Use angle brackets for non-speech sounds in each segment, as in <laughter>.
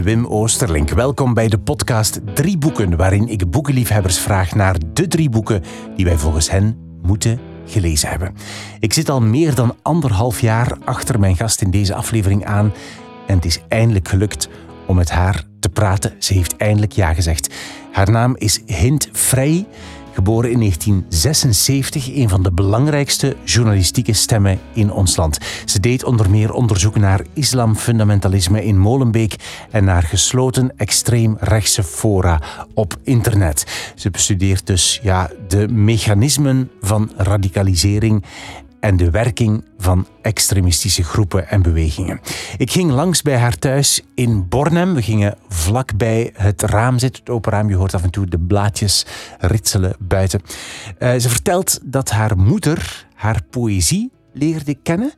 Wim Oosterlink. Welkom bij de podcast Drie Boeken, waarin ik boekenliefhebbers vraag naar de drie boeken die wij volgens hen moeten gelezen hebben. Ik zit al meer dan anderhalf jaar achter mijn gast in deze aflevering aan en het is eindelijk gelukt om met haar te praten. Ze heeft eindelijk ja gezegd. Haar naam is Hint Vrij. Geboren in 1976, een van de belangrijkste journalistieke stemmen in ons land. Ze deed onder meer onderzoek naar islamfundamentalisme in Molenbeek en naar gesloten extreemrechtse fora op internet. Ze bestudeert dus ja, de mechanismen van radicalisering en de werking van extremistische groepen en bewegingen. Ik ging langs bij haar thuis in Bornem. We gingen vlakbij het raam zitten, het open raam. Je hoort af en toe de blaadjes ritselen buiten. Uh, ze vertelt dat haar moeder haar poëzie leerde kennen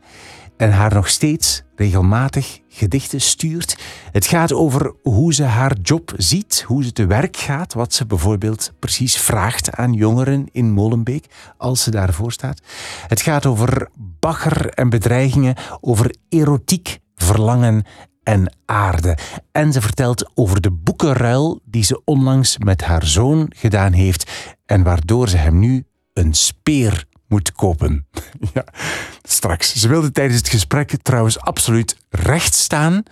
en haar nog steeds regelmatig gedichten stuurt. Het gaat over hoe ze haar job ziet, hoe ze te werk gaat, wat ze bijvoorbeeld precies vraagt aan jongeren in Molenbeek als ze daarvoor staat. Het gaat over bagger en bedreigingen, over erotiek, verlangen en aarde. En ze vertelt over de boekenruil die ze onlangs met haar zoon gedaan heeft en waardoor ze hem nu een speer moet kopen. <laughs> ja, straks. Ze wilde tijdens het gesprek trouwens absoluut recht staan.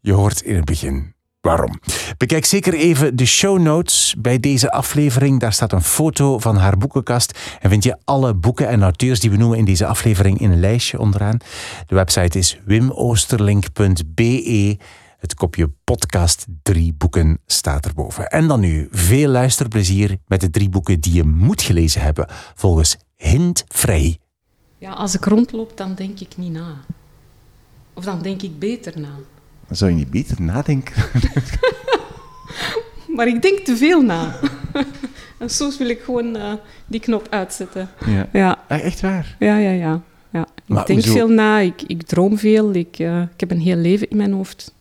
Je hoort in het begin waarom. Bekijk zeker even de show notes bij deze aflevering. Daar staat een foto van haar boekenkast en vind je alle boeken en auteurs die we noemen in deze aflevering in een lijstje onderaan. De website is wimoosterlink.be. Het kopje podcast drie boeken staat erboven. En dan nu veel luisterplezier met de drie boeken die je moet gelezen hebben volgens hintvrij. Ja, als ik rondloop, dan denk ik niet na. Of dan denk ik beter na. Zou je niet beter nadenken? <laughs> maar ik denk te veel na. <laughs> en soms wil ik gewoon uh, die knop uitzetten. Ja. ja. Ah, echt waar? Ja, ja, ja. ja. Ik denk veel na, ik, ik droom veel, ik, uh, ik heb een heel leven in mijn hoofd.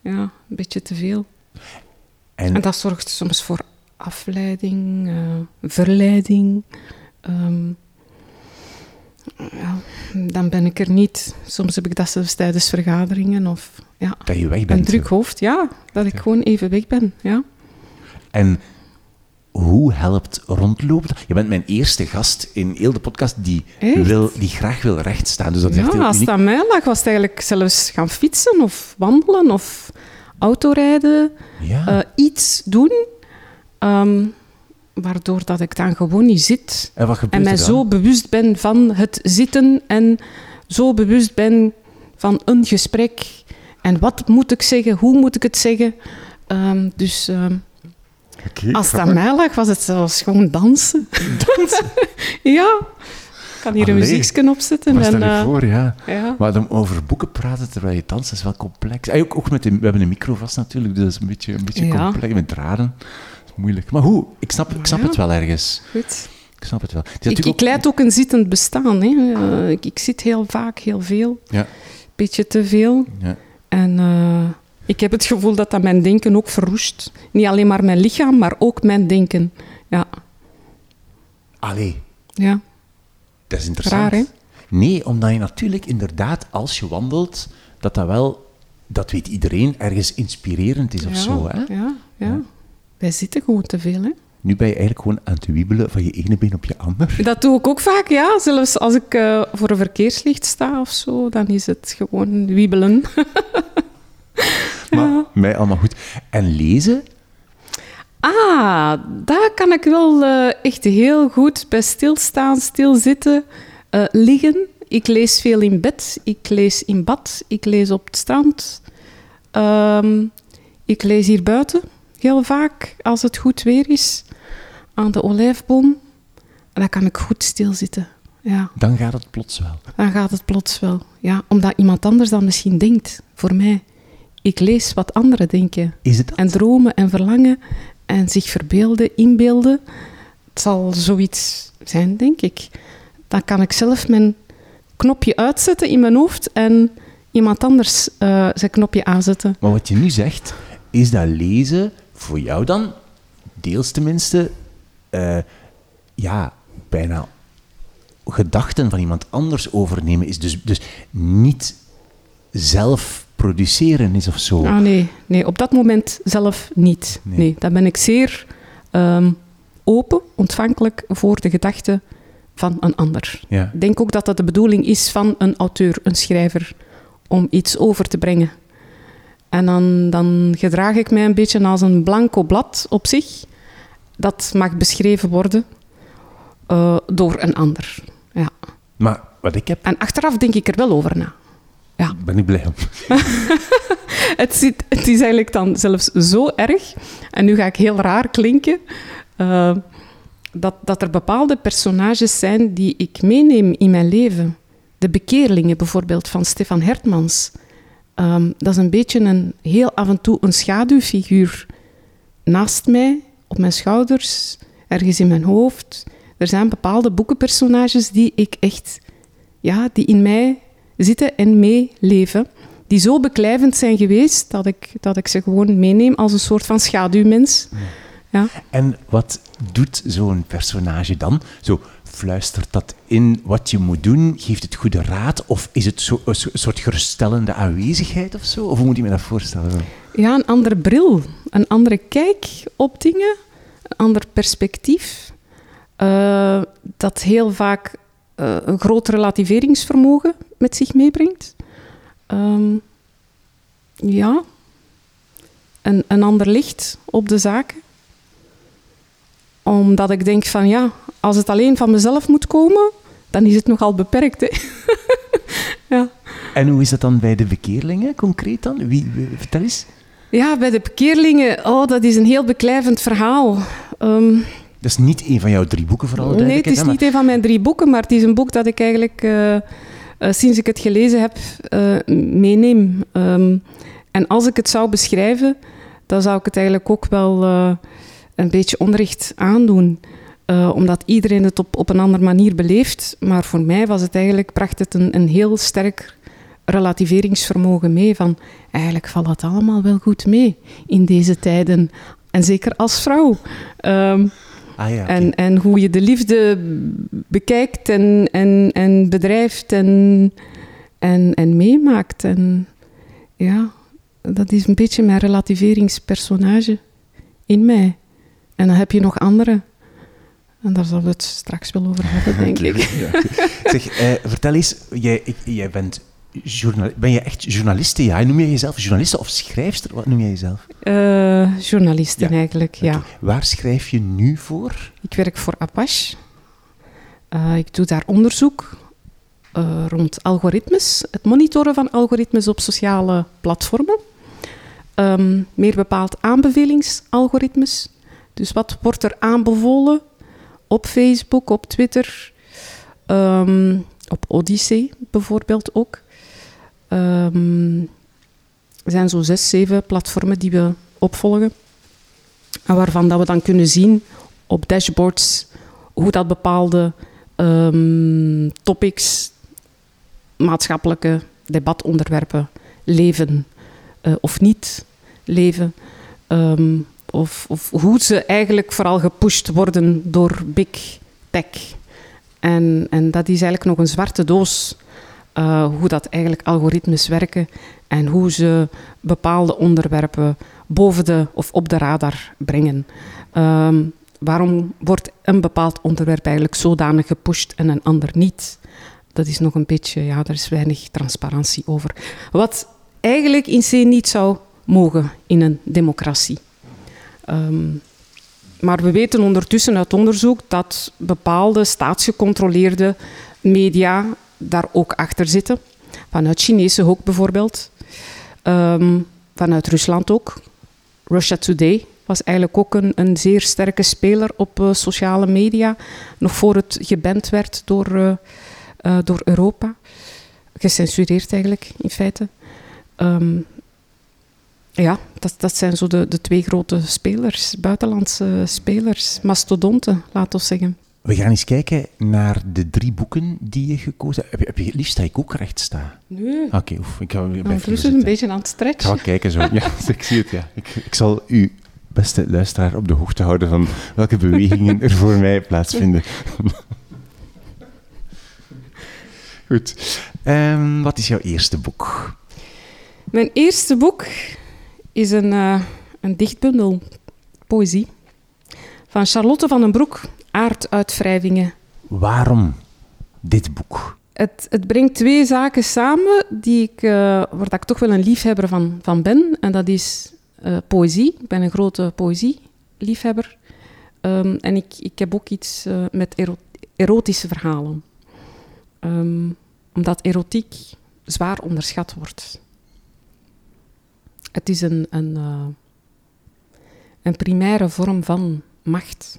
Ja, een beetje te veel. En, en dat zorgt soms voor afleiding, uh, verleiding. Um, ja, dan ben ik er niet. Soms heb ik dat zelfs tijdens vergaderingen of ja, dat je weg bent. Een druk hoofd, ja. Dat ik gewoon even weg ben, ja. En hoe helpt rondlopen? Je bent mijn eerste gast in heel de podcast die, wil, die graag wil rechtstaan. Dus dat ja, als het aan mij lag, was het eigenlijk zelfs gaan fietsen of wandelen of autorijden. Ja. Uh, iets doen. Um, waardoor dat ik dan gewoon niet zit. En, en mij zo bewust ben van het zitten en zo bewust ben van een gesprek. En wat moet ik zeggen, hoe moet ik het zeggen. Um, dus um, als het aan mij lag, was het zelfs gewoon dansen. Dansen? <laughs> ja. Ik kan hier een muziekje opzetten. Maar je uh, voor, ja. ja. Maar dan over boeken praten terwijl je danst, is wel complex. En ook, ook met de, we hebben een micro vast natuurlijk, dus dat is een beetje, een beetje ja. complex met draden moeilijk. Maar hoe? Ik snap, ik snap het wel ergens. Goed. Ik snap het wel. Het ik, leid ook een zittend bestaan. Hè. Uh, ik, ik, zit heel vaak, heel veel. Ja. Beetje te veel. Ja. En uh, ik heb het gevoel dat dat mijn denken ook verroest. Niet alleen maar mijn lichaam, maar ook mijn denken. Ja. Allee. Ja. Dat is interessant. Raar, hè? Nee, omdat je natuurlijk inderdaad, als je wandelt, dat dat wel, dat weet iedereen, ergens inspirerend is of zo. Hè? Ja, ja. ja. Wij zitten gewoon te veel, hè? Nu ben je eigenlijk gewoon aan het wiebelen van je ene been op je ander. Dat doe ik ook vaak, ja. Zelfs als ik uh, voor een verkeerslicht sta of zo, dan is het gewoon wiebelen. <laughs> maar ja. mij allemaal goed. En lezen? Ah, daar kan ik wel uh, echt heel goed bij stilstaan, stilzitten, uh, liggen. Ik lees veel in bed, ik lees in bad, ik lees op het strand. Um, ik lees hier buiten heel vaak, als het goed weer is, aan de olijfboom. En dan kan ik goed stilzitten. Ja. Dan gaat het plots wel. Dan gaat het plots wel. Ja, omdat iemand anders dan misschien denkt, voor mij. Ik lees wat anderen denken. Is het dat? En dromen en verlangen en zich verbeelden, inbeelden. Het zal zoiets zijn, denk ik. Dan kan ik zelf mijn knopje uitzetten in mijn hoofd en iemand anders uh, zijn knopje aanzetten. Maar wat je nu zegt, is dat lezen voor jou dan, deels tenminste, uh, ja, bijna gedachten van iemand anders overnemen is. Dus, dus niet zelf produceren is of zo. Ah, nee, nee, op dat moment zelf niet. Nee. Nee, dan ben ik zeer ehm, open, ontvankelijk voor de gedachten van een ander. Ja. Ik denk ook dat dat de bedoeling is van een auteur, een schrijver, om iets over te brengen. En dan, dan gedraag ik mij een beetje als een blanco blad op zich. Dat mag beschreven worden eh, door een ander. Ja. Maar wat ik heb, En achteraf denk ik er wel over na. ben ik blij om. <laughs> Het, zit, het is eigenlijk dan zelfs zo erg, en nu ga ik heel raar klinken, eh, dat, dat er bepaalde personages zijn die ik meeneem in mijn leven. De bekeerlingen bijvoorbeeld van Stefan Hertmans. Ehm, dat is een beetje een, heel af en toe een schaduwfiguur naast mij, op mijn schouders, ergens in mijn hoofd. Er zijn bepaalde boekenpersonages die ik echt, ja, die in mij zitten en meeleven die zo beklijvend zijn geweest dat ik, dat ik ze gewoon meeneem als een soort van schaduwmens. Ja. En wat doet zo'n personage dan? Zo fluistert dat in wat je moet doen? Geeft het goede raad? Of is het zo, een so- soort geruststellende aanwezigheid of zo? Of hoe moet je me dat voorstellen? ja, een andere bril, een andere kijk op dingen, een ander perspectief. eh, dat heel vaak eh, een groot relativeringsvermogen met zich meebrengt. Ehm, ja, een, een ander licht op de zaken. Omdat ik denk van ja, als het alleen van mezelf moet komen, dan is het nogal beperkt. Hè? <laughs> ja. En hoe is dat dan bij de bekeerlingen concreet dan? Wie, wie- vertel eens. ja, bij de bekeerlingen, oh, dat is een heel beklijvend verhaal. Ehm, Dat is niet een van jouw drie boeken, vooral. nee, het is niet een van mijn drie boeken, maar het is een boek dat ik eigenlijk eh, eh, sinds ik het gelezen heb eh, meeneem. Ehm, en als ik het zou beschrijven, dan zou ik het eigenlijk ook wel een beetje onrecht aandoen. Eh, omdat iedereen het op, op een andere manier beleeft. Maar voor mij was het eigenlijk, bracht het een, een heel sterk relativeringsvermogen mee. Van eigenlijk valt het allemaal wel goed mee in deze tijden. En zeker als vrouw. Ehm, Ah ja, en, en hoe je de liefde bekijkt en, en, en bedrijft en, en, en meemaakt. En ja, dat is een beetje mijn relativeringspersonage in mij. En dan heb je nog andere. En daar zullen we het straks wel over hebben, <laughs> denk ik. Ja. Zeg, eh, vertel eens, jij, ik- jij bent, ben je echt journaliste? Ja, noem je jezelf journaliste of schrijfster? Wat noem jij jezelf? Journalisten Ja. eigenlijk, ja. Waar schrijf je nu voor? Ik werk voor Apache. Eh, ik doe daar onderzoek rond algoritmes, het monitoren van algoritmes op sociale platformen. Ehm, meer bepaald aanbevelingsalgoritmes. Dus wat wordt er aanbevolen op Facebook, op Twitter, ehm, op Odyssey bijvoorbeeld ook. Ehm, er zijn zo zes, zeven platformen die we opvolgen. En waarvan dat we dan kunnen zien op dashboards hoe dat bepaalde ehm, topics, maatschappelijke debatonderwerpen leven eh, of niet leven. Of, hoe ze eigenlijk vooral gepusht worden door big tech. En, en dat is eigenlijk nog een zwarte doos. eh, hoe dat eigenlijk algoritmes werken en hoe ze bepaalde onderwerpen boven de of op de radar brengen. Ehm, waarom wordt een bepaald onderwerp eigenlijk zodanig gepusht en een ander niet? Dat is nog een beetje, ja, daar is weinig transparantie over. Wat eigenlijk in C niet zou mogen in een democratie. Ehm, maar we weten ondertussen uit onderzoek dat bepaalde staatsgecontroleerde media daar ook achter zitten. Vanuit Chinese hoek bijvoorbeeld. Ehm, vanuit Rusland ook. Russia Today was eigenlijk ook een, een zeer sterke speler op eh, sociale media. Nog voor het geband werd door, eh, eh, door Europa. Gecensureerd eigenlijk, in feite. Ehm, ja, dat, dat zijn zo de, de twee grote spelers, buitenlandse spelers, mastodonten, laten we zeggen. We gaan eens kijken naar de drie boeken die je gekozen hebt. Heb je, heb je het liefst dat ik ook recht sta? Nu, Oké, oef, ik ga ik dan blijf is een beetje aan het Ik ga stretchen. kijken zo. Ja, <laughs> ik zie het, ja. Ik, ik zal u, beste luisteraar, op de hoogte houden van welke bewegingen er voor mij plaatsvinden. <laughs> Goed. Ehm, wat is jouw eerste boek? Mijn eerste boek is een, uh, een dichtbundel, poëzie, van Charlotte van den Broek, Aarduitwrijvingen. Waarom dit boek? Het, het, brengt twee zaken samen die ik, uh, waar ik toch wel een liefhebber van, van ben. En dat is uh, poëzie. Ik ben een grote poëzieliefhebber. Um, en ik, ik heb ook iets uh, met ero erotische verhalen. Um, omdat erotiek zwaar onderschat wordt. Het is een, een, een primaire vorm van macht.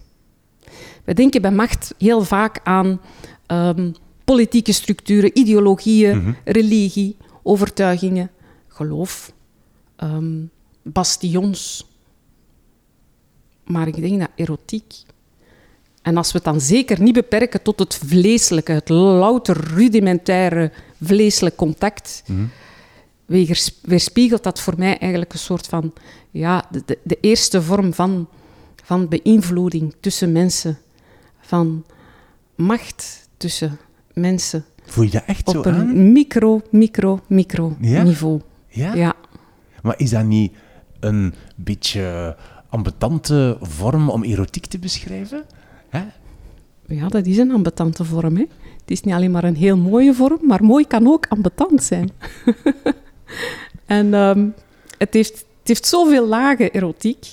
We denken bij macht heel vaak aan um, politieke structuren, ideologieën, mm -hmm. religie, overtuigingen, geloof, um, bastions. Maar ik denk dat erotiek. En als we het dan zeker niet beperken tot het vleeselijke, het louter rudimentaire vleeselijk contact, mm -hmm. Weerspiegelt dat voor mij eigenlijk een soort van ja, de, de eerste vorm van, van beïnvloeding tussen mensen, van macht tussen mensen. Voel je dat echt op zo een aan? micro, micro, micro Ja? niveau. Ja? Ja. Maar is dat niet een beetje ambetante vorm om erotiek te beschrijven? Hè? ja, dat is een ambetante vorm. Hè? Het is niet alleen maar een heel mooie vorm, maar mooi kan ook ambetant zijn. <laughs> <laughs> en ehm, het, heeft, het heeft zoveel lagen erotiek.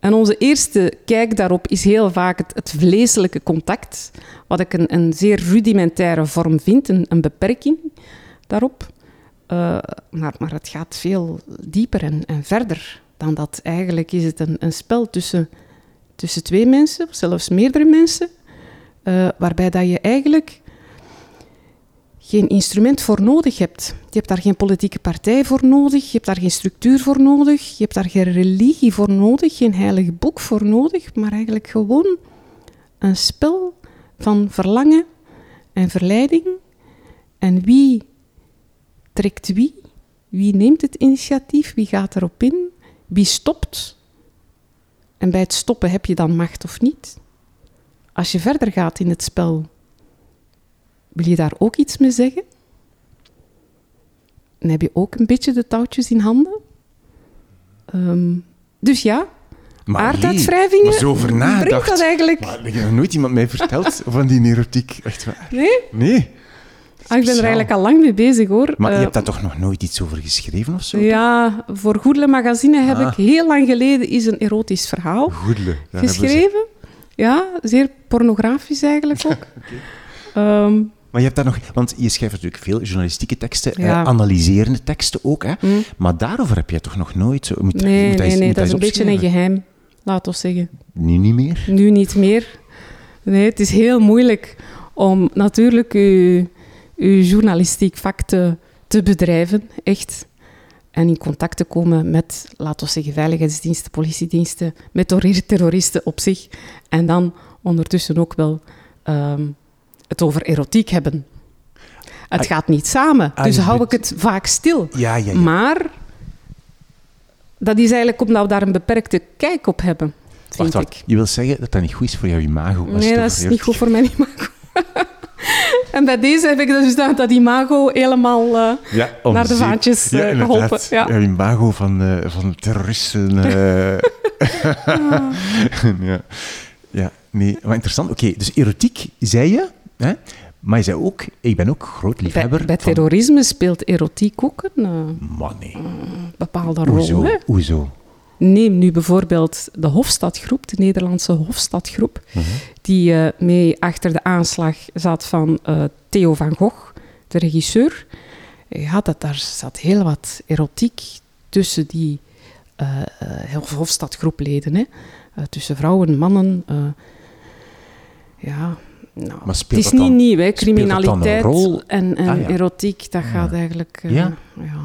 En onze eerste kijk daarop is heel vaak het, het vleeselijke contact, wat ik een, een zeer rudimentaire vorm vind, een, een beperking daarop. Uh, maar, maar het gaat veel dieper en, en, verder dan dat. Eigenlijk is het een, een spel tussen, tussen twee mensen, of zelfs meerdere mensen, uh, waarbij dat je eigenlijk geen instrument voor nodig hebt. Je hebt daar geen politieke partij voor nodig, je hebt daar geen structuur voor nodig, je hebt daar geen religie voor nodig, geen heilig boek voor nodig, maar eigenlijk gewoon een spel van verlangen en verleiding. En wie trekt wie? Wie neemt het initiatief? Wie gaat erop in? Wie stopt? En bij het stoppen heb je dan macht of niet? Als je verder gaat in het spel, wil je daar ook iets mee zeggen? En heb je ook een beetje de touwtjes in handen? Um, dus ja, Maar aarduitwrijvingen. maar zo over. Brengt dat eigenlijk? Maar nooit iemand mij verteld <laughs> van die erotiek. Echt waar. Nee? Nee. Ah, ik ben er eigenlijk al lang mee bezig hoor. Maar je Eh, hebt daar toch nog nooit iets over geschreven of zo? Ja, voor Goedele Magazine heb Ah. ik heel lang geleden is een erotisch verhaal Goedele. geschreven. Ja, zeer pornografisch eigenlijk ook. <laughs> Ehm, Maar je hebt daar nog... Want je schrijft natuurlijk veel journalistieke teksten, eh, analyserende teksten ook, hè? hm. Maar daarover heb je toch nog nooit... Moet, Nee, moet nee, nee, moet dat is een beetje een geheim, laat ons zeggen. Nu niet meer? Nu niet meer. Nee, het is heel moeilijk om natuurlijk uw, uw journalistiek vak te, te bedrijven, echt. En in contact te komen met, laten we zeggen, veiligheidsdiensten, politiediensten, met terror- terroristen op zich. En dan ondertussen ook wel ehm, het over erotiek hebben. Het Ah, gaat niet samen, ah, dus hou ik het vaak stil. Ja, ja, ja. Maar dat is eigenlijk omdat we daar een beperkte kijk op hebben, Wacht, wacht. Je wil zeggen dat dat niet goed is voor jouw imago? Nee, dat is niet goed voor mijn imago. <laughs> en bij deze heb ik dus dat, dat imago helemaal eh, Ja, naar de vaantjes Ja, eh, geholpen. Ja. Jouw imago van, eh, van terroristen. eh. <laughs> <laughs> ja. ja, nee, maar interessant. Oké, dus erotiek, zei je, hè? maar je zei ook, ik ben ook groot liefhebber bij van... terrorisme speelt erotiek ook een eh, nee. bepaalde rol. Hoezo? Hè? Hoezo? Neem nu bijvoorbeeld de Hofstadgroep, de Nederlandse Hofstadgroep, Mhm. die eh, mee achter de aanslag zat van eh, Theo van Gogh, de regisseur. Ja, dat, daar zat heel wat erotiek tussen die eh eh, Hofstadgroepleden. Hè. Eh, tussen vrouwen, mannen. eh, ja, nou, Maar het is dat niet dan- nieuw, hè. criminaliteit en, en Ah, ja. erotiek, dat gaat eigenlijk... eh, Ja. ja.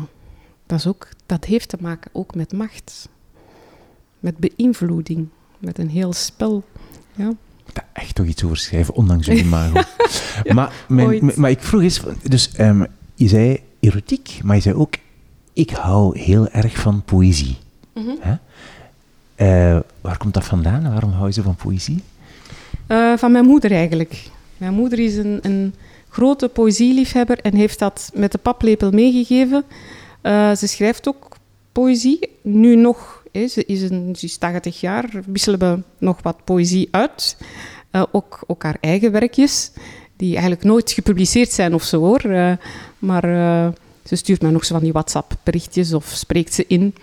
Dat, is ook, dat heeft te maken ook met macht. Met beïnvloeding. Met een heel spel. Ja. daar echt toch iets over schrijven, ondanks uw imago. <laughs> <laughs> maar, mijn- maar ik vroeg eens, dus ehm, je zei erotiek, maar je zei ook, ik hou heel erg van poëzie. Mhm. Hè? Eh, waar komt dat vandaan? Waarom hou je zo van poëzie? Eh, van mijn moeder eigenlijk. Mijn moeder is een, een grote poëzieliefhebber en heeft dat met de paplepel meegegeven. Eh, ze schrijft ook poëzie. Nu nog, hè, ze, is een, ze is 80 jaar, wisselen we nog wat poëzie uit. Eh, ook, ook haar eigen werkjes, die eigenlijk nooit gepubliceerd zijn of zo hoor. Maar ze stuurt mij nog zo van die WhatsApp-berichtjes of spreekt ze in.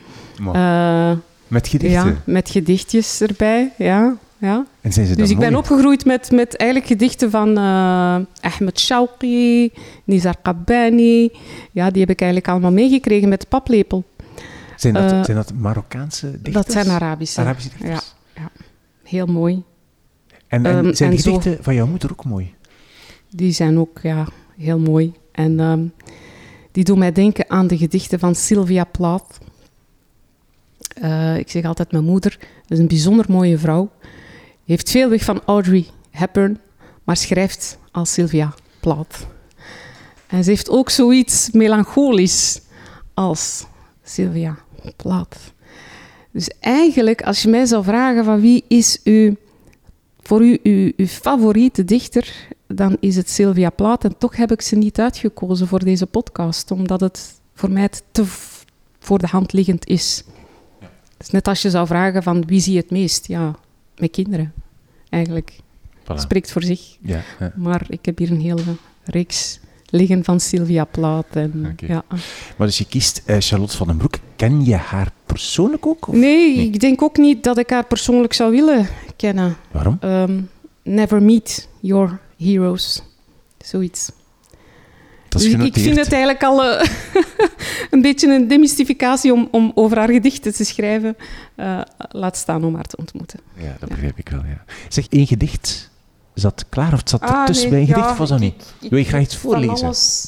Met gedichten. ja, met gedichtjes erbij. Ja, ja. En zijn ze dan Dus ik ben mooi? opgegroeid met, met eigenlijk gedichten van eh, Ahmed Shauqi, Nizar Qabbani. Ja, die heb ik eigenlijk allemaal meegekregen met de paplepel. Zijn dat, eh, zijn dat Marokkaanse dichters? Dat zijn Arabische. Arabische dichters. Heel mooi. En, en Ehm, zijn en die zo- gedichten van jouw moeder ook mooi? Die zijn ook ja, heel mooi. En ehm, die doen mij denken aan de gedichten van Sylvia Plath. Eh, ik zeg altijd mijn moeder, dat is een bijzonder mooie vrouw. Heeft veel weg van Audrey Hepburn, maar schrijft als Sylvia Plath. En ze heeft ook zoiets melancholisch als Sylvia Plath. Dus eigenlijk, als je mij zou vragen van wie is uw, voor u uw, uw favoriete dichter, dan is het Sylvia Plath. En toch heb ik ze niet uitgekozen voor deze podcast, omdat het voor mij te voor de hand liggend is. Het is net als je zou vragen van wie zie je het meest? Ja, mijn kinderen, eigenlijk. Voilà. Spreekt voor zich. Ja, ja. Maar ik heb hier een hele reeks liggen van Sylvia Plath. En, ja. Maar dus je kiest eh, Charlotte van den Broek. Ken je haar persoonlijk ook? Of? Nee, Nee. ik denk ook niet dat ik haar persoonlijk zou willen kennen. Waarom? Ehm, never meet your heroes. Zoiets. Dat is Dus ik, vind het eigenlijk al eh, <laughs> een beetje een demystificatie om, om over haar gedichten te schrijven. Eh, laat staan om haar te ontmoeten. Ja, dat begrijp ik wel, ja. Zeg, één gedicht. Zat klaar of het zat Ah, ertussen bij een gedicht of was dat niet? Wil je graag iets voorlezen? alles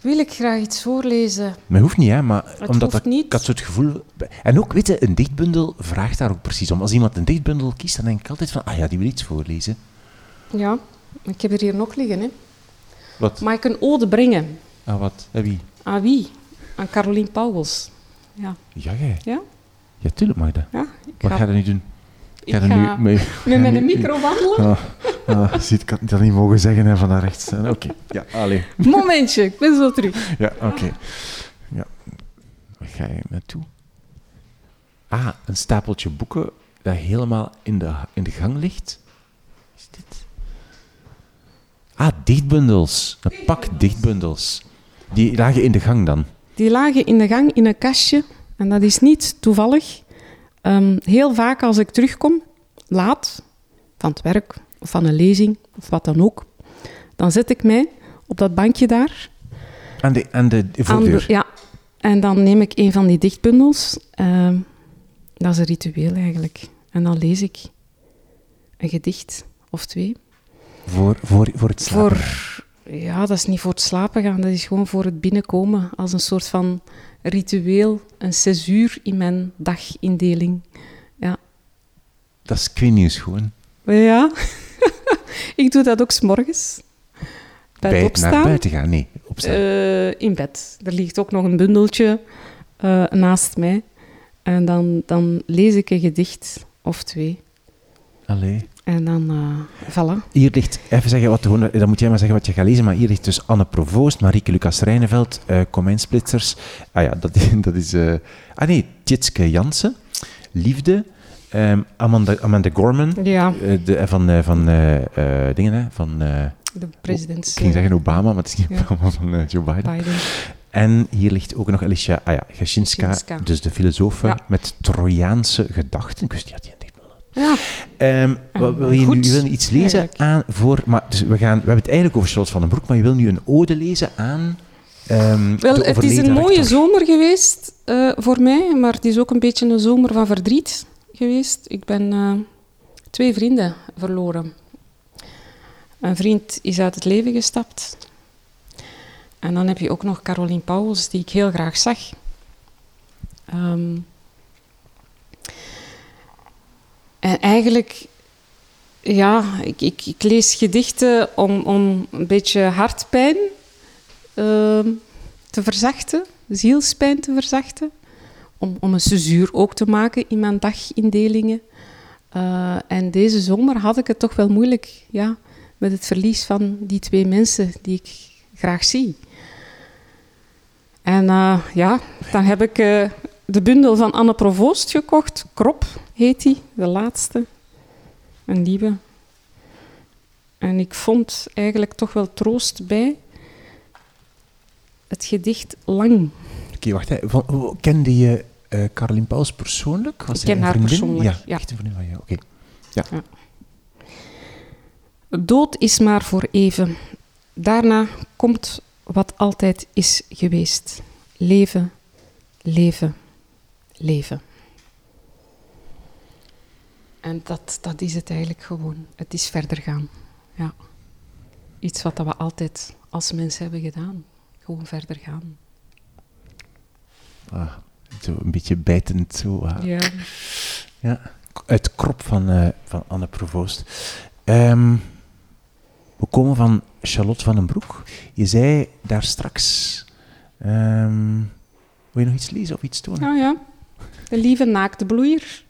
Wil ik graag iets voorlezen? Maar hoeft niet, hè. Maar Het omdat dat, niet. ik had zo het gevoel... En ook, weet je, een dichtbundel vraagt daar ook precies om. Als iemand een dichtbundel kiest, dan denk ik altijd van... Ah ja, die wil iets voorlezen. Ja, ik heb er hier nog liggen. Hè. Wat? Mag ik een ode brengen? Ah, wat? En wie? Aan wie? Aan Caroline Pauwels. Ja, Ja, jij. Ja? Ja, tuurlijk mag dat. ja ik Wat ga, je nu doen? ik Ga ga <laughs> nu mee... met mijn micro wandelen. Ah, ah, ziet, ik had dat niet mogen zeggen hè, van daar rechts. Eh, Oké, ja, allee. Momentje, ik ben zo terug. Ja, oké. Ja. Waar ga je naartoe? Ah, een stapeltje boeken dat helemaal in de, in de gang ligt. Is dit? Ah, dichtbundels. Een pak dichtbundels. Die lagen in de gang dan. Die lagen in de gang in een kastje. En dat is niet toevallig. Ehm, heel vaak als ik terugkom, laat, van het werk of van een lezing of wat dan ook, dan zet ik mij op dat bankje daar. Aan de, aan de voordeur. ja, en dan neem ik een van die dichtbundels. Ehm, dat is een ritueel eigenlijk. En dan lees ik een gedicht of twee. Voor, voor, voor het slapen. Voor, ja, dat is niet voor het slapen gaan. Dat is gewoon voor het binnenkomen. Als een soort van ritueel, een césuur in mijn dagindeling. Ja. Dat is quinius gewoon. Ja. <laughs> ik doe dat ook s'morgens. Bij het Bij, opstaan. naar buiten gaan, nee. Opstaan. Eh, in bed. Er ligt ook nog een bundeltje eh, naast mij. En dan, dan lees ik een gedicht of twee. Allee. En dan, eh voilà. Hier ligt, even zeggen wat, gewoon, dan moet jij maar zeggen wat je gaat lezen, maar hier ligt dus Anne Provoost, Marieke Lucas Rijneveld, eh Comijn Splitsers. Ah ja, dat, <laughs> dat is... eh, ah nee, Tjitske Jansen, Liefde, ehm, Amanda, Amanda Gorman, Ja, eh, de, eh, van, eh, van eh, eh, dingen, hè, van... eh, de president. ik ging zeggen Obama, maar het is niet Ja. Obama, van eh, Joe Biden. Biden. En hier ligt ook nog Alicia ah ja, dus de filosoof Ja. met Trojaanse gedachten. Ik wist niet Ja, Ehm, wat wil je nu? Je wil iets lezen aan voor. Maar dus we, gaan, we hebben het eigenlijk over Charlotte van den Broek, maar je wil nu een ode lezen aan. ehm, Wel, het is een mooie rector. zomer geweest eh, voor mij, maar het is ook een beetje een zomer van verdriet geweest. Ik ben eh, twee vrienden verloren. Een vriend is uit het leven gestapt. En dan heb je ook nog Caroline Pauwels, die ik heel graag zag. Ehm, en eigenlijk, ja, ik, ik, ik lees gedichten om, om een beetje hartpijn ehm, te verzachten, zielspijn te verzachten. Om, om een césuur ook te maken in mijn dagindelingen. Eh, en deze zomer had ik het toch wel moeilijk ja, met het verlies van die twee mensen die ik graag zie. En eh, ja, dan heb ik eh, de bundel van Anne Provoost gekocht. Krop heet die, de laatste. Een nieuwe. En ik vond eigenlijk toch wel troost bij het gedicht Lang. Oké, wacht. Hè. Van, oh, kende je uh, Caroline Pauls persoonlijk? Was ik ken haar vriendin? persoonlijk, ja. Echt een vriendin van jou, oké. Dood is maar voor even. Daarna komt wat altijd is geweest. Leven, leven, leven. En dat, dat is het eigenlijk gewoon. Het is verder gaan. Ja. Iets wat we altijd als mens hebben gedaan. Gewoon verder gaan. Ah, zo een beetje bijtend. Zo, ah. Ja. Ja, uit krop van, eh, van Anne Provoost. Ehm, we komen van Charlotte van den Broek. Je zei daar straks... ehm, wil je nog iets lezen of iets tonen? Nou ja, de lieve naakte bloeier.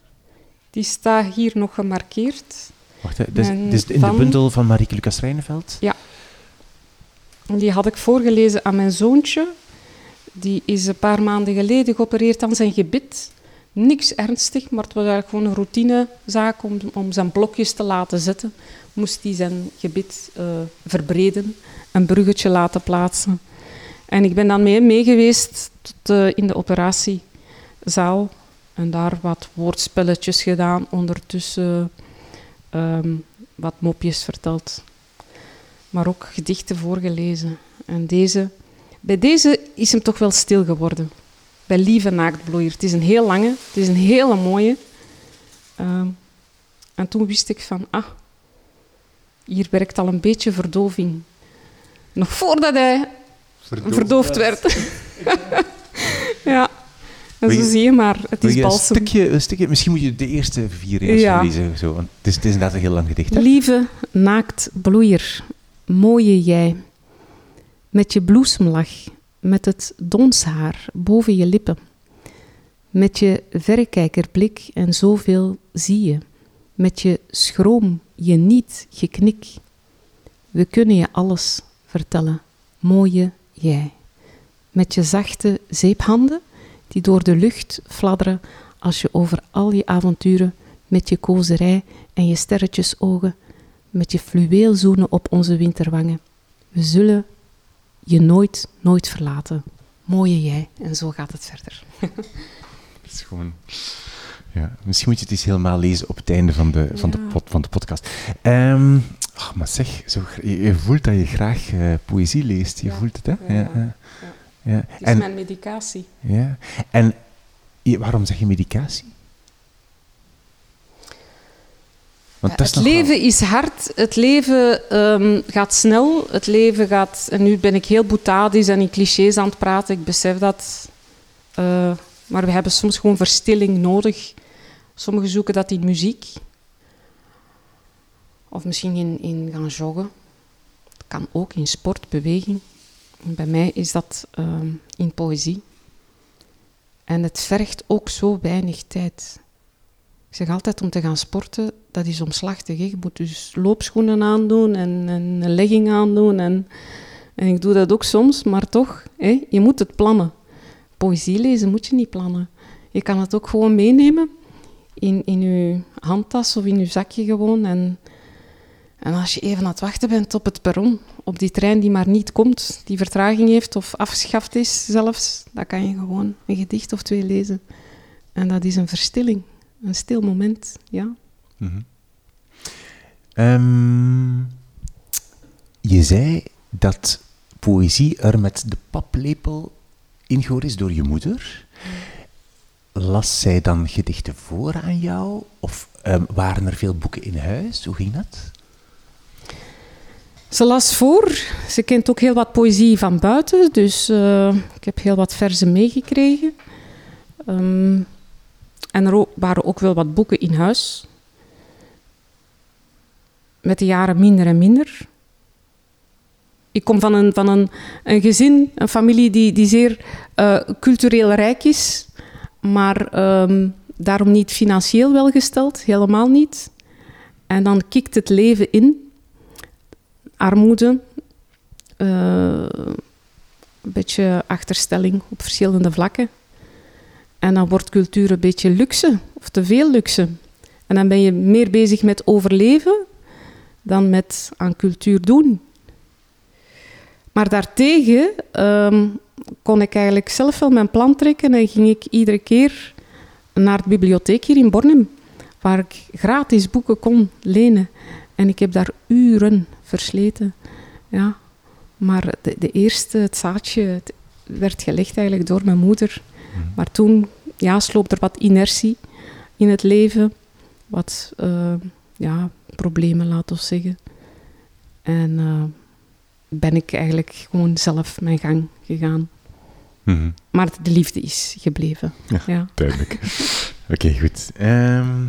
Die staat hier nog gemarkeerd. Wacht, dit is, dit is in de bundel van Marieke Lucas Rijneveld. En Die had ik voorgelezen aan mijn zoontje. Die is een paar maanden geleden geopereerd aan zijn gebit. Niks ernstig, maar het was eigenlijk gewoon een routinezaak om, om zijn blokjes te laten zetten. Moest hij zijn gebit eh, verbreden, een bruggetje laten plaatsen. En ik ben dan mee, mee geweest tot, in de operatiezaal. En daar wat woordspelletjes gedaan, ondertussen ehm, wat mopjes verteld maar ook gedichten voorgelezen. En deze, bij deze is hem toch wel stil geworden. Bij Lieve Naaktbloeier. Het is een heel lange, het is een hele mooie. Ehm, en toen wist ik van, ah, hier werkt al een beetje verdoving. Nog voordat hij verdoofd werd. <laughs> en zo je- zie je maar, het is je een balsem. stukje, een stukje... Misschien moet je de eerste vier eens Ja. lezen. Zo, want het, is, het is inderdaad een heel lang gedicht. Hè? Lieve naaktbloeier, mooie jij, met je bloesemlach, met het donshaar boven je lippen, met je verrekijkerblik en zoveel zie je, met je schroom, je niet geknik. We kunnen je alles vertellen, mooie jij, met je zachte zeephanden die door de lucht fladderen als je over al je avonturen met je kozerij en je sterretjesogen, met je fluweelzoenen op onze winterwangen. We zullen je nooit, nooit verlaten. Mooie jij. En zo gaat het verder. <laughs> Het is gewoon... Ja, misschien moet je het eens helemaal lezen op het einde van de, van de, pod- van de podcast. Ehm, ach, maar zeg, zo, je, je voelt dat je graag eh, poëzie leest. Je Ja. voelt het, hè? Ja, Ja, ja. Het is En, mijn medicatie. ja. en waarom zeg je medicatie? Want dat is het wel- leven is hard, het leven ehm, gaat snel, het leven gaat... En nu ben ik heel boetadisch en in clichés aan het praten, ik besef dat. Eh, maar we hebben soms gewoon verstilling nodig. Sommigen zoeken dat in muziek. Of misschien in, in gaan joggen. Het kan ook in sport, beweging. Bij mij is dat ehm, in poëzie. En het vergt ook zo weinig tijd. Ik zeg altijd om te gaan sporten, dat is omslachtig. Je moet dus loopschoenen aandoen en, en een legging aandoen. En, en ik doe dat ook soms, maar toch, hè, je moet het plannen. Poëzie lezen moet je niet plannen. Je kan het ook gewoon meenemen in, in je handtas of in je zakje gewoon. En, en als je even aan het wachten bent op het perron, op die trein die maar niet komt, die vertraging heeft of afgeschaft is zelfs, dan kan je gewoon een gedicht of twee lezen. En dat is een verstilling, een stil moment, ja. Mhm. Ehm, je zei dat poëzie er met de paplepel ingehoord is door je moeder. Las zij dan gedichten voor aan jou? Of ehm, waren er veel boeken in huis? Hoe ging dat? Ze las voor. Ze kent ook heel wat poëzie van buiten, dus eh, ik heb heel wat verzen meegekregen. Ehm, en er waren ook wel wat boeken in huis. Met de jaren minder en minder. Ik kom van een, van een, een gezin, een familie die, die zeer eh, cultureel rijk is, maar ehm, daarom niet financieel welgesteld, helemaal niet. En dan kikt het leven in armoede, eh, een beetje achterstelling op verschillende vlakken. En dan wordt cultuur een beetje luxe, of te veel luxe. En dan ben je meer bezig met overleven dan met aan cultuur doen. Maar daartegen ehm, kon ik eigenlijk zelf wel mijn plan trekken en ging ik iedere keer naar de bibliotheek hier in Bornem, waar ik gratis boeken kon lenen. En ik heb daar uren versleten. Ja. Maar de, de eerste, het zaadje, het werd gelegd eigenlijk door mijn moeder. Mhm. Maar toen ja, sloop er wat inertie in het leven. Wat eh, ja, problemen, laten we zeggen. En eh, ben ik eigenlijk gewoon zelf mijn gang gegaan. Mhm. Maar de liefde is gebleven. Ja. Ja. Duidelijk. <laughs> Oké, goed. Ehm,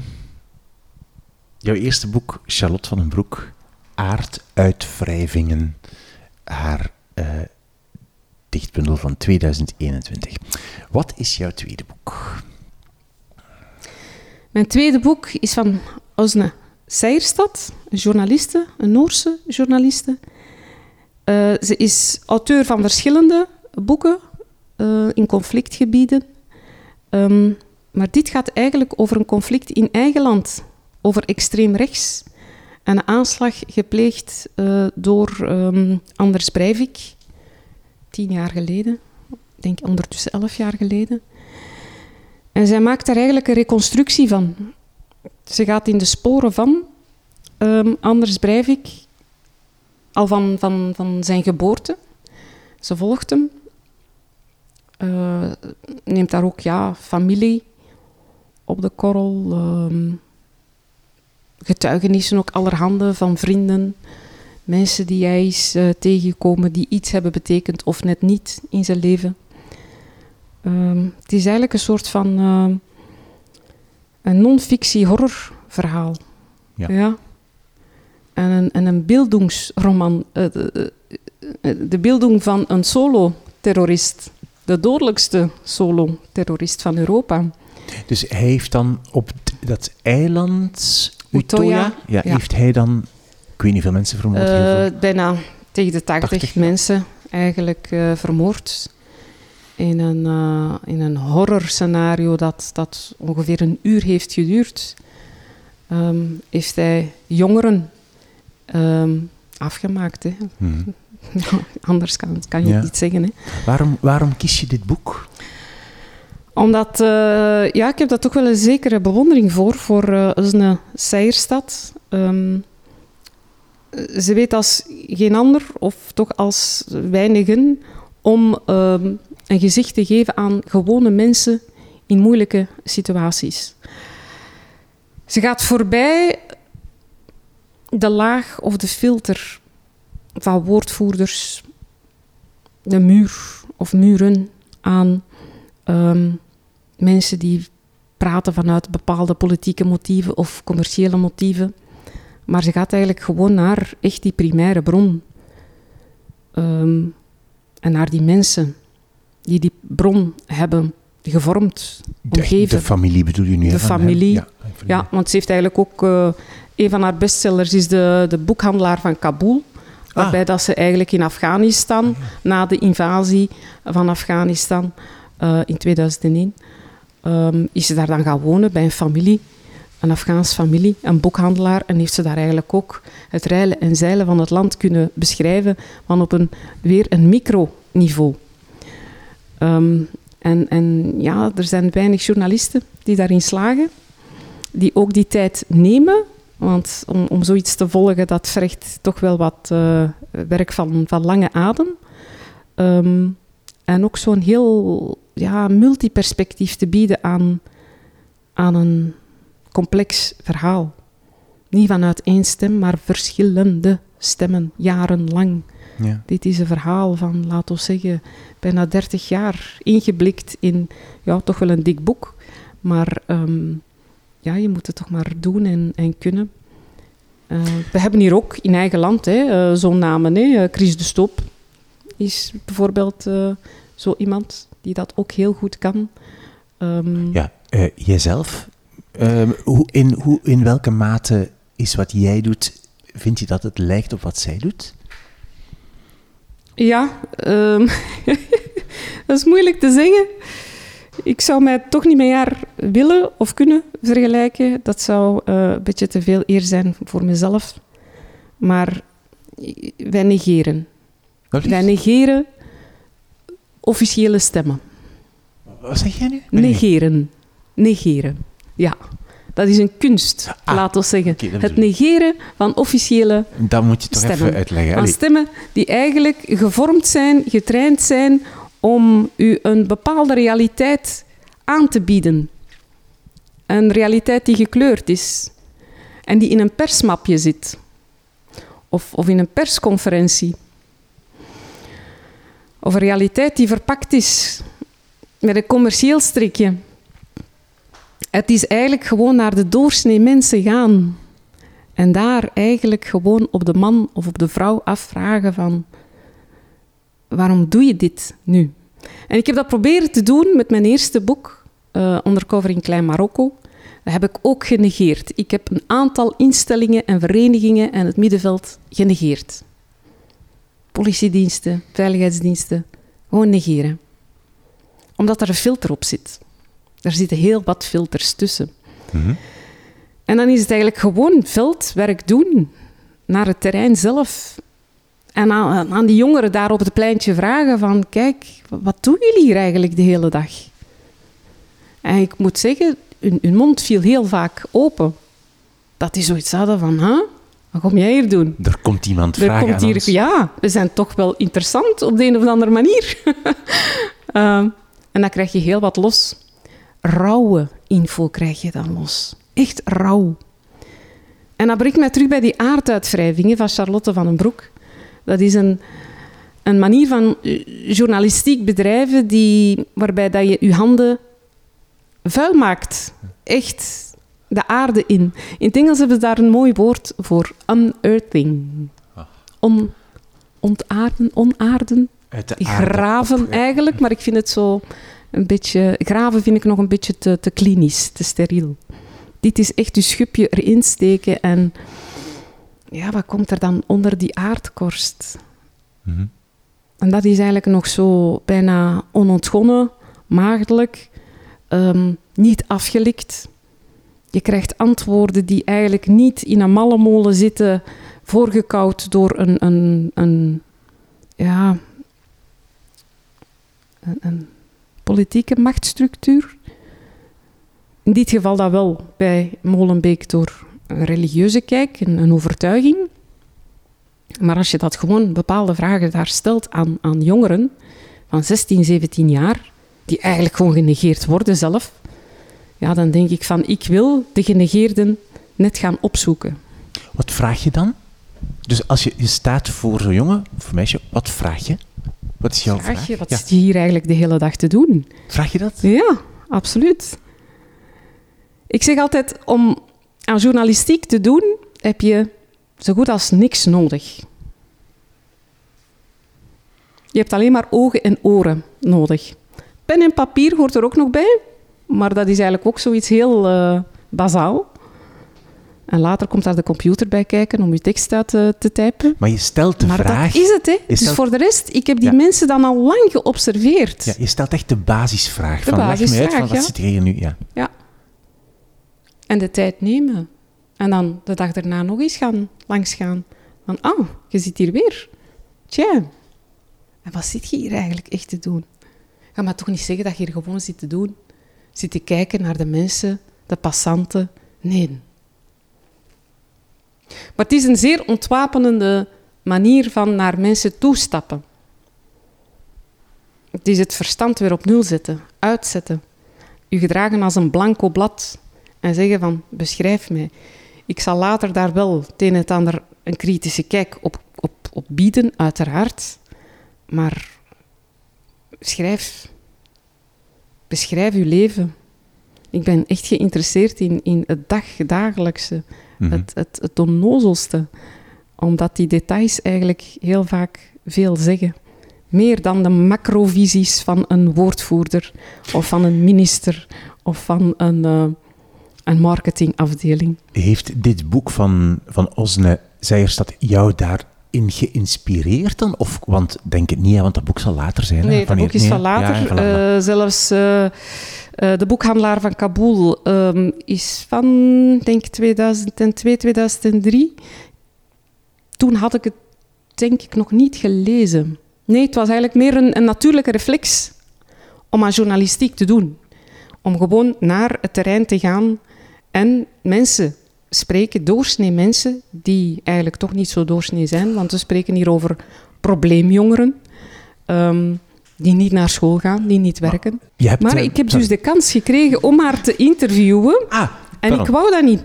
jouw eerste boek, Charlotte van den Broek, Aarduitwrijvingen, haar eh, dichtbundel van 2021. Wat is jouw tweede boek? Mijn tweede boek is van Osne Seierstad, een journaliste, een Noorse journaliste. Eh, ze is auteur van verschillende boeken eh, in conflictgebieden. Ehm, maar dit gaat eigenlijk over een conflict in eigen land, over extreem rechts. En een aanslag gepleegd eh, door ehm, Anders Breivik, tien jaar geleden. Ik denk ondertussen elf jaar geleden. En zij maakt daar eigenlijk een reconstructie van. Ze gaat in de sporen van ehm, Anders Breivik, al van, van, van zijn geboorte. Ze volgt hem. Eh, neemt daar ook ja, familie op de korrel. ehm, getuigenissen ook allerhande van vrienden. Mensen die hij is eh, tegengekomen die iets hebben betekend of net niet in zijn leven. Ehm, het is eigenlijk een soort van ehm, een non-fictie horrorverhaal. Ja. En een, en een beeldingsroman. eh, de, de beelding van een solo-terrorist. De dodelijkste solo-terrorist van Europa. Dus hij heeft dan op dat eiland, Utoya, ja, ja. heeft hij dan, ik weet niet veel mensen vermoord. Eh, bijna tegen de 80, 80, ja. mensen eigenlijk eh, vermoord. In een, eh, in een horrorscenario dat, dat ongeveer een uur heeft geduurd. ehm, heeft hij jongeren ehm, afgemaakt. Hè. Mhm. <laughs> Anders kan, kan je Ja. het niet zeggen. Hè. Waarom, waarom kies je dit boek? Omdat, eh, ja, ik heb daar toch wel een zekere bewondering voor, voor eh Usne Seierstad. Ehm, ze weet als geen ander, of toch als weinigen, om ehm, een gezicht te geven aan gewone mensen in moeilijke situaties. Ze gaat voorbij de laag of de filter van woordvoerders, de muur of muren aan ehm, mensen die praten vanuit bepaalde politieke motieven of commerciële motieven. Maar ze gaat eigenlijk gewoon naar echt die primaire bron. Ehm, en naar die mensen die die bron hebben gevormd, De, omgeven. de familie bedoel je nu? De familie. Ja, Ja, want ze heeft eigenlijk ook... eh, een van haar bestsellers is de, de boekhandelaar van Kabul. Waarbij dat ze eigenlijk in Afghanistan, na de invasie van Afghanistan eh, in 2001, ehm, is ze daar dan gaan wonen bij een familie, een Afghaans familie, een boekhandelaar. En heeft ze daar eigenlijk ook het reilen en zeilen van het land kunnen beschrijven, van op een, weer een microniveau. Ehm, en, en ja, er zijn weinig journalisten die daarin slagen, die ook die tijd nemen. Want om, om zoiets te volgen, dat vergt toch wel wat eh, werk van, van lange adem. Ehm, en ook zo'n heel ja, multiperspectief te bieden aan, aan een complex verhaal. Niet vanuit één stem, maar verschillende stemmen, jarenlang. ja. Dit is een verhaal van, laten we zeggen, bijna 30 jaar ingeblikt in ja, toch wel een dik boek. Maar ehm, ja, je moet het toch maar doen en, en kunnen. Eh, we hebben hier ook in eigen land hè, eh, zo'n namen. Hè. Eh, Chris de Stoop is bijvoorbeeld zo iemand die dat ook heel goed kan. Ehm, Ja, eh, jijzelf, ehm, hoe, in, hoe, in welke mate is wat jij doet, vind je dat het lijkt op wat zij doet? Ja, ehm, <laughs> dat is moeilijk te zeggen. Ik zou mij toch niet met haar willen of kunnen vergelijken. Dat zou eh, een beetje te veel eer zijn voor mezelf. Maar wij negeren. Wij negeren officiële stemmen. Wat zeg jij nu? Negeren. Negeren. Ja, dat is een kunst, Ah, laat ons zeggen. het negeren van officiële Dat moet je toch Stemmen. even uitleggen. van Allee, stemmen die eigenlijk gevormd zijn, getraind zijn om u een bepaalde realiteit aan te bieden. Een realiteit die gekleurd is en die in een persmapje zit. Of, of in een persconferentie. Of een realiteit die verpakt is met een commercieel strikje. Het is eigenlijk gewoon naar de doorsnee mensen gaan. En daar eigenlijk gewoon op de man of op de vrouw afvragen van... Waarom doe je dit nu? En ik heb dat proberen te doen met mijn eerste boek, eh, Undercover in Klein Marokko. Dat heb ik ook genegeerd. Ik heb een aantal instellingen en verenigingen en het middenveld genegeerd. Politiediensten, veiligheidsdiensten, gewoon negeren. Omdat er een filter op zit. Er zitten heel wat filters tussen. mhm. En dan is het eigenlijk gewoon veldwerk doen naar het terrein zelf. En aan, aan die jongeren daar op het pleintje vragen van... Kijk, wat doen jullie hier eigenlijk de hele dag? En ik moet zeggen, hun, hun mond viel heel vaak open. Dat die zoiets hadden van... Huh? Wat kom jij hier doen? Er komt iemand Er vragen komt aan hier, ja, we zijn toch wel interessant op de een of andere manier. <laughs> Ehm, en dan krijg je heel wat los. Rauwe info krijg je dan los. Echt rauw. En dat brengt mij terug bij die aarduitwrijvingen van Charlotte van den Broek. Dat is een, een manier van eh, journalistiek bedrijven die, waarbij dat je je handen vuil maakt. Echt de aarde in. In het Engels hebben ze daar een mooi woord voor. Unearthing. On, ontaarden, onaarden. Uit de Graven op- ja. eigenlijk, maar ik vind het zo een beetje... Graven vind ik nog een beetje te, te klinisch, te steriel. Dit is echt je schubje erin steken en... Ja, wat komt er dan onder die aardkorst? Mhm. En dat is eigenlijk nog zo bijna onontgonnen, maagdelijk, ehm, niet afgelikt. Je krijgt antwoorden die eigenlijk niet in een malle molen zitten, voorgekoud door een, een, een, ja, een, een politieke machtsstructuur. In dit geval dat wel bij Molenbeek door een religieuze kijk, een, overtuiging. Maar als je dat gewoon bepaalde vragen daar stelt aan, aan jongeren van 16, 17 jaar, die eigenlijk gewoon genegeerd worden zelf, ja, dan denk ik van, ik wil de genegeerden net gaan opzoeken. Wat vraag je dan? Dus als je, je staat voor zo'n jongen of meisje, wat vraag je? Wat is jouw vraag? Vraag je, wat Ja. zit je hier eigenlijk de hele dag te doen? Vraag je dat? Ja, absoluut. Ik zeg altijd, om aan journalistiek te doen, heb je zo goed als niks nodig. Je hebt alleen maar ogen en oren nodig. Pen en papier hoort er ook nog bij, maar dat is eigenlijk ook zoiets heel eh bazaal. En later komt daar de computer bij kijken om je tekst uit te, te typen. Maar je stelt de maar vraag. dat is het, hè. Dus stelt- voor de rest, ik heb die Ja. mensen dan al lang geobserveerd. Ja, je stelt echt de basisvraag. De van, me uit basisvraag, van wat ja. zit er hier nu? Ja. En de tijd nemen. En dan de dag daarna nog eens gaan langsgaan. Van, oh, je zit hier weer. Tja. En wat zit je hier eigenlijk echt te doen? Ga maar toch niet zeggen dat je hier gewoon zit te doen. Zit te kijken naar de mensen, de passanten. Nee. Maar het is een zeer ontwapenende manier van naar mensen toestappen. Het is het verstand weer op nul zetten, uitzetten. U gedragen als een blanco blad en zeggen van beschrijf mij. Ik zal later daar wel het een en het ander een kritische kijk op, op, op bieden, uiteraard. Maar schrijf. Beschrijf uw leven. Ik ben echt geïnteresseerd in, in het dagdagelijkse, Mhm. het, het, het onnozelste. Omdat die details eigenlijk heel vaak veel zeggen. Meer dan de macrovisies van een woordvoerder of van een minister of van een, eh, een marketingafdeling. Heeft dit boek van, van Osne Zijerstad jou daar in geïnspireerd dan? Of, want denk het niet, hè, want dat boek zal later zijn. hè? Nee, dat boek is van later. Ja, Eh, zelfs eh, eh, De Boekhandelaar van Kabul ehm, is van, denk ik, 2002, 2003. Toen had ik het, denk ik, nog niet gelezen. Nee, het was eigenlijk meer een, een natuurlijke reflex om aan journalistiek te doen. Om gewoon naar het terrein te gaan en mensen spreken, doorsnee mensen, die eigenlijk toch niet zo doorsnee zijn, want we spreken hier over probleemjongeren. ehm, die niet naar school gaan, die niet werken. Hebt, Maar eh, ik heb sorry. dus de kans gekregen om haar te interviewen. Ah, En pardon. ik wou dat niet.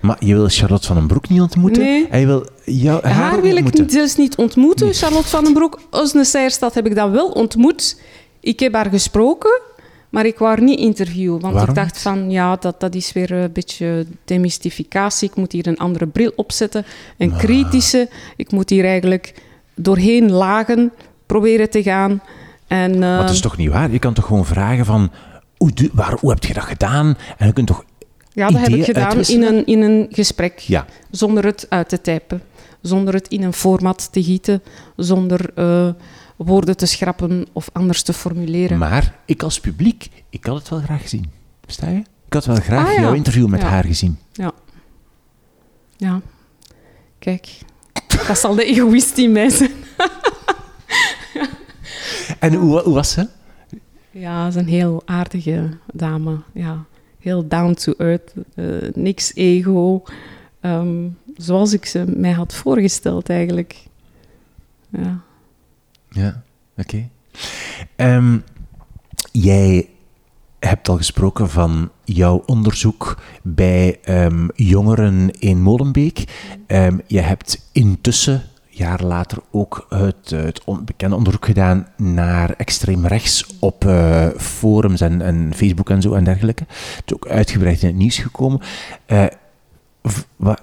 Maar je wil Charlotte van den Broek niet ontmoeten? Nee. En je wil jou, haar, Haar wil ik dus niet ontmoeten. Charlotte van den Broek, Osne Seierstad heb ik dan wel ontmoet. Ik heb haar gesproken, maar ik wou niet interviewen. Want Waarom ik dacht van, ja, dat, dat is weer een beetje demystificatie. Ik moet hier een andere bril opzetten. Een kritische. Ik moet hier eigenlijk doorheen lagen proberen te gaan. En, Maar het is toch niet waar? Je kan toch gewoon vragen van... Hoe, waar, hoe heb je dat gedaan? En je kunt toch... ja, dat heb ik gedaan in een, in een gesprek. Ja, zonder het uit te typen, zonder het in een format te gieten, zonder eh, woorden te schrappen of anders te formuleren. maar ik als publiek, ik had het wel graag gezien. Versta je? Ik had wel graag Ah, ja. jouw interview met Ja. haar gezien. Ja, kijk, dat zal de egoïst in mij zijn. <laughs> En hoe, hoe was ze? Ja, ze is een heel aardige dame. Ja, heel down to earth, eh, niks ego. Ehm, zoals ik ze mij had voorgesteld eigenlijk. Ja. Ja, oké. Ehm, jij hebt al gesproken van jouw onderzoek bij ehm, jongeren in Molenbeek. Ehm, je hebt intussen, jaren later, ook het, het bekende onderzoek gedaan naar extreem rechts op eh, forums en, Facebook en zo en dergelijke. Het is ook uitgebreid in het nieuws gekomen. Eh,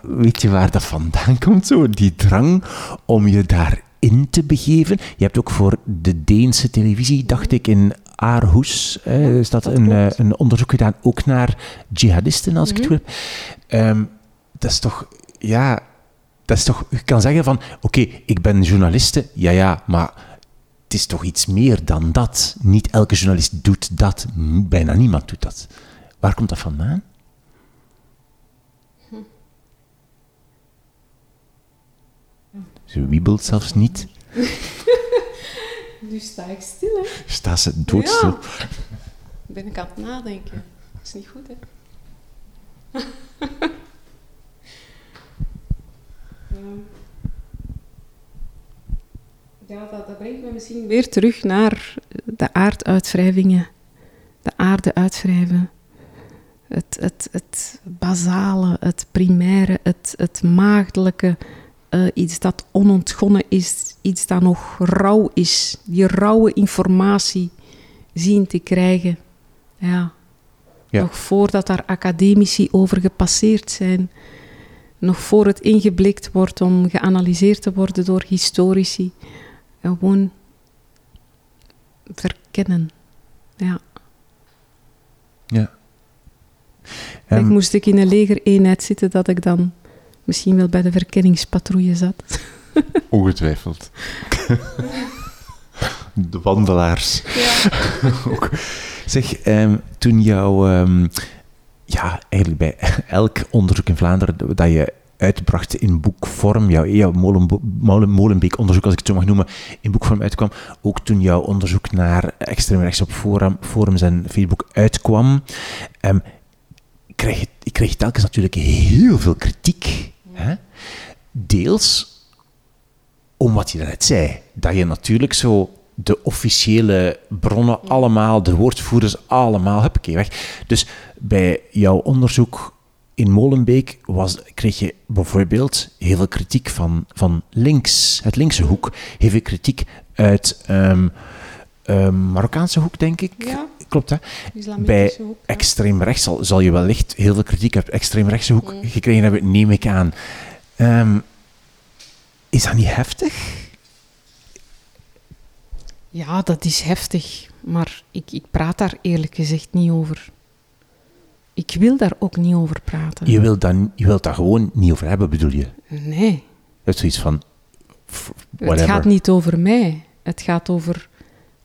weet je waar dat vandaan <laughs> komt, zo? Die drang om je daarin te begeven. Je hebt ook voor de Deense televisie, dacht ik, in Aarhus, eh, is dat dat een, eh, een onderzoek gedaan, ook naar jihadisten, als ik het Mhm. goed heb. Ehm, dat is toch, ja, dat is toch, je kan zeggen van, oké, ik ben journaliste, ja, ja, maar het is toch iets meer dan dat. Niet elke journalist doet dat, bijna niemand doet dat. Waar komt dat vandaan? Ze wiebelt zelfs niet. <laughs> Nu sta ik stil, hè. Staat ze doodstil. Ja. Ben ik aan het nadenken. Dat is niet goed, hè? <laughs> Ehm, ja, dat, dat brengt me misschien weer terug naar de aarduitwrijvingen. De aarde uitwrijven. Het, het, het basale, het primaire, het, het maagdelijke. Eh, iets dat onontgonnen is, iets dat nog rauw is. Die rauwe informatie zien te krijgen. Ja. Ja. Nog voordat daar academici over gepasseerd zijn. Nog voor het ingeblikt wordt om geanalyseerd te worden door historici. Gewoon verkennen. Ja. Ja. Ehm, moest ik in een legereenheid zitten, dat ik dan misschien wel bij de verkenningspatrouille zat. <laughs> Ongetwijfeld. De wandelaars. Ja. <laughs> ook. Zeg, ehm, toen jouw, ehm, ja, eigenlijk bij elk onderzoek in Vlaanderen dat je uitbracht in boekvorm, jouw, jouw Molenbo- Molen, Molenbeek-onderzoek, als ik het zo mag noemen, in boekvorm uitkwam, ook toen jouw onderzoek naar extreem rechts op forum, forums en Facebook uitkwam, ehm, kreeg je, ik kreeg telkens natuurlijk heel veel kritiek. Hè? Deels om wat je daarnet zei. Dat je natuurlijk zo de officiële bronnen allemaal, de woordvoerders allemaal, huppakee, weg. Dus bij jouw onderzoek in Molenbeek was, kreeg je bijvoorbeeld heel veel kritiek van, van links, het linkse hoek. Heel veel kritiek uit ehm, ehm, Marokkaanse hoek, denk ik. Ja, Klopt, hè? hoek. ja. Extreem rechts zal, zal je wellicht heel veel kritiek uit extreem rechtse hoek Mm. gekregen hebben, neem ik aan. Ehm, is dat niet heftig? Ja, dat is heftig, maar ik, ik praat daar eerlijk gezegd niet over. Ik wil daar ook niet over praten. Je wilt, dan, je wilt daar gewoon niet over hebben, bedoel je? Nee. hebt zoiets van, whatever. Het gaat niet over mij. Het gaat over,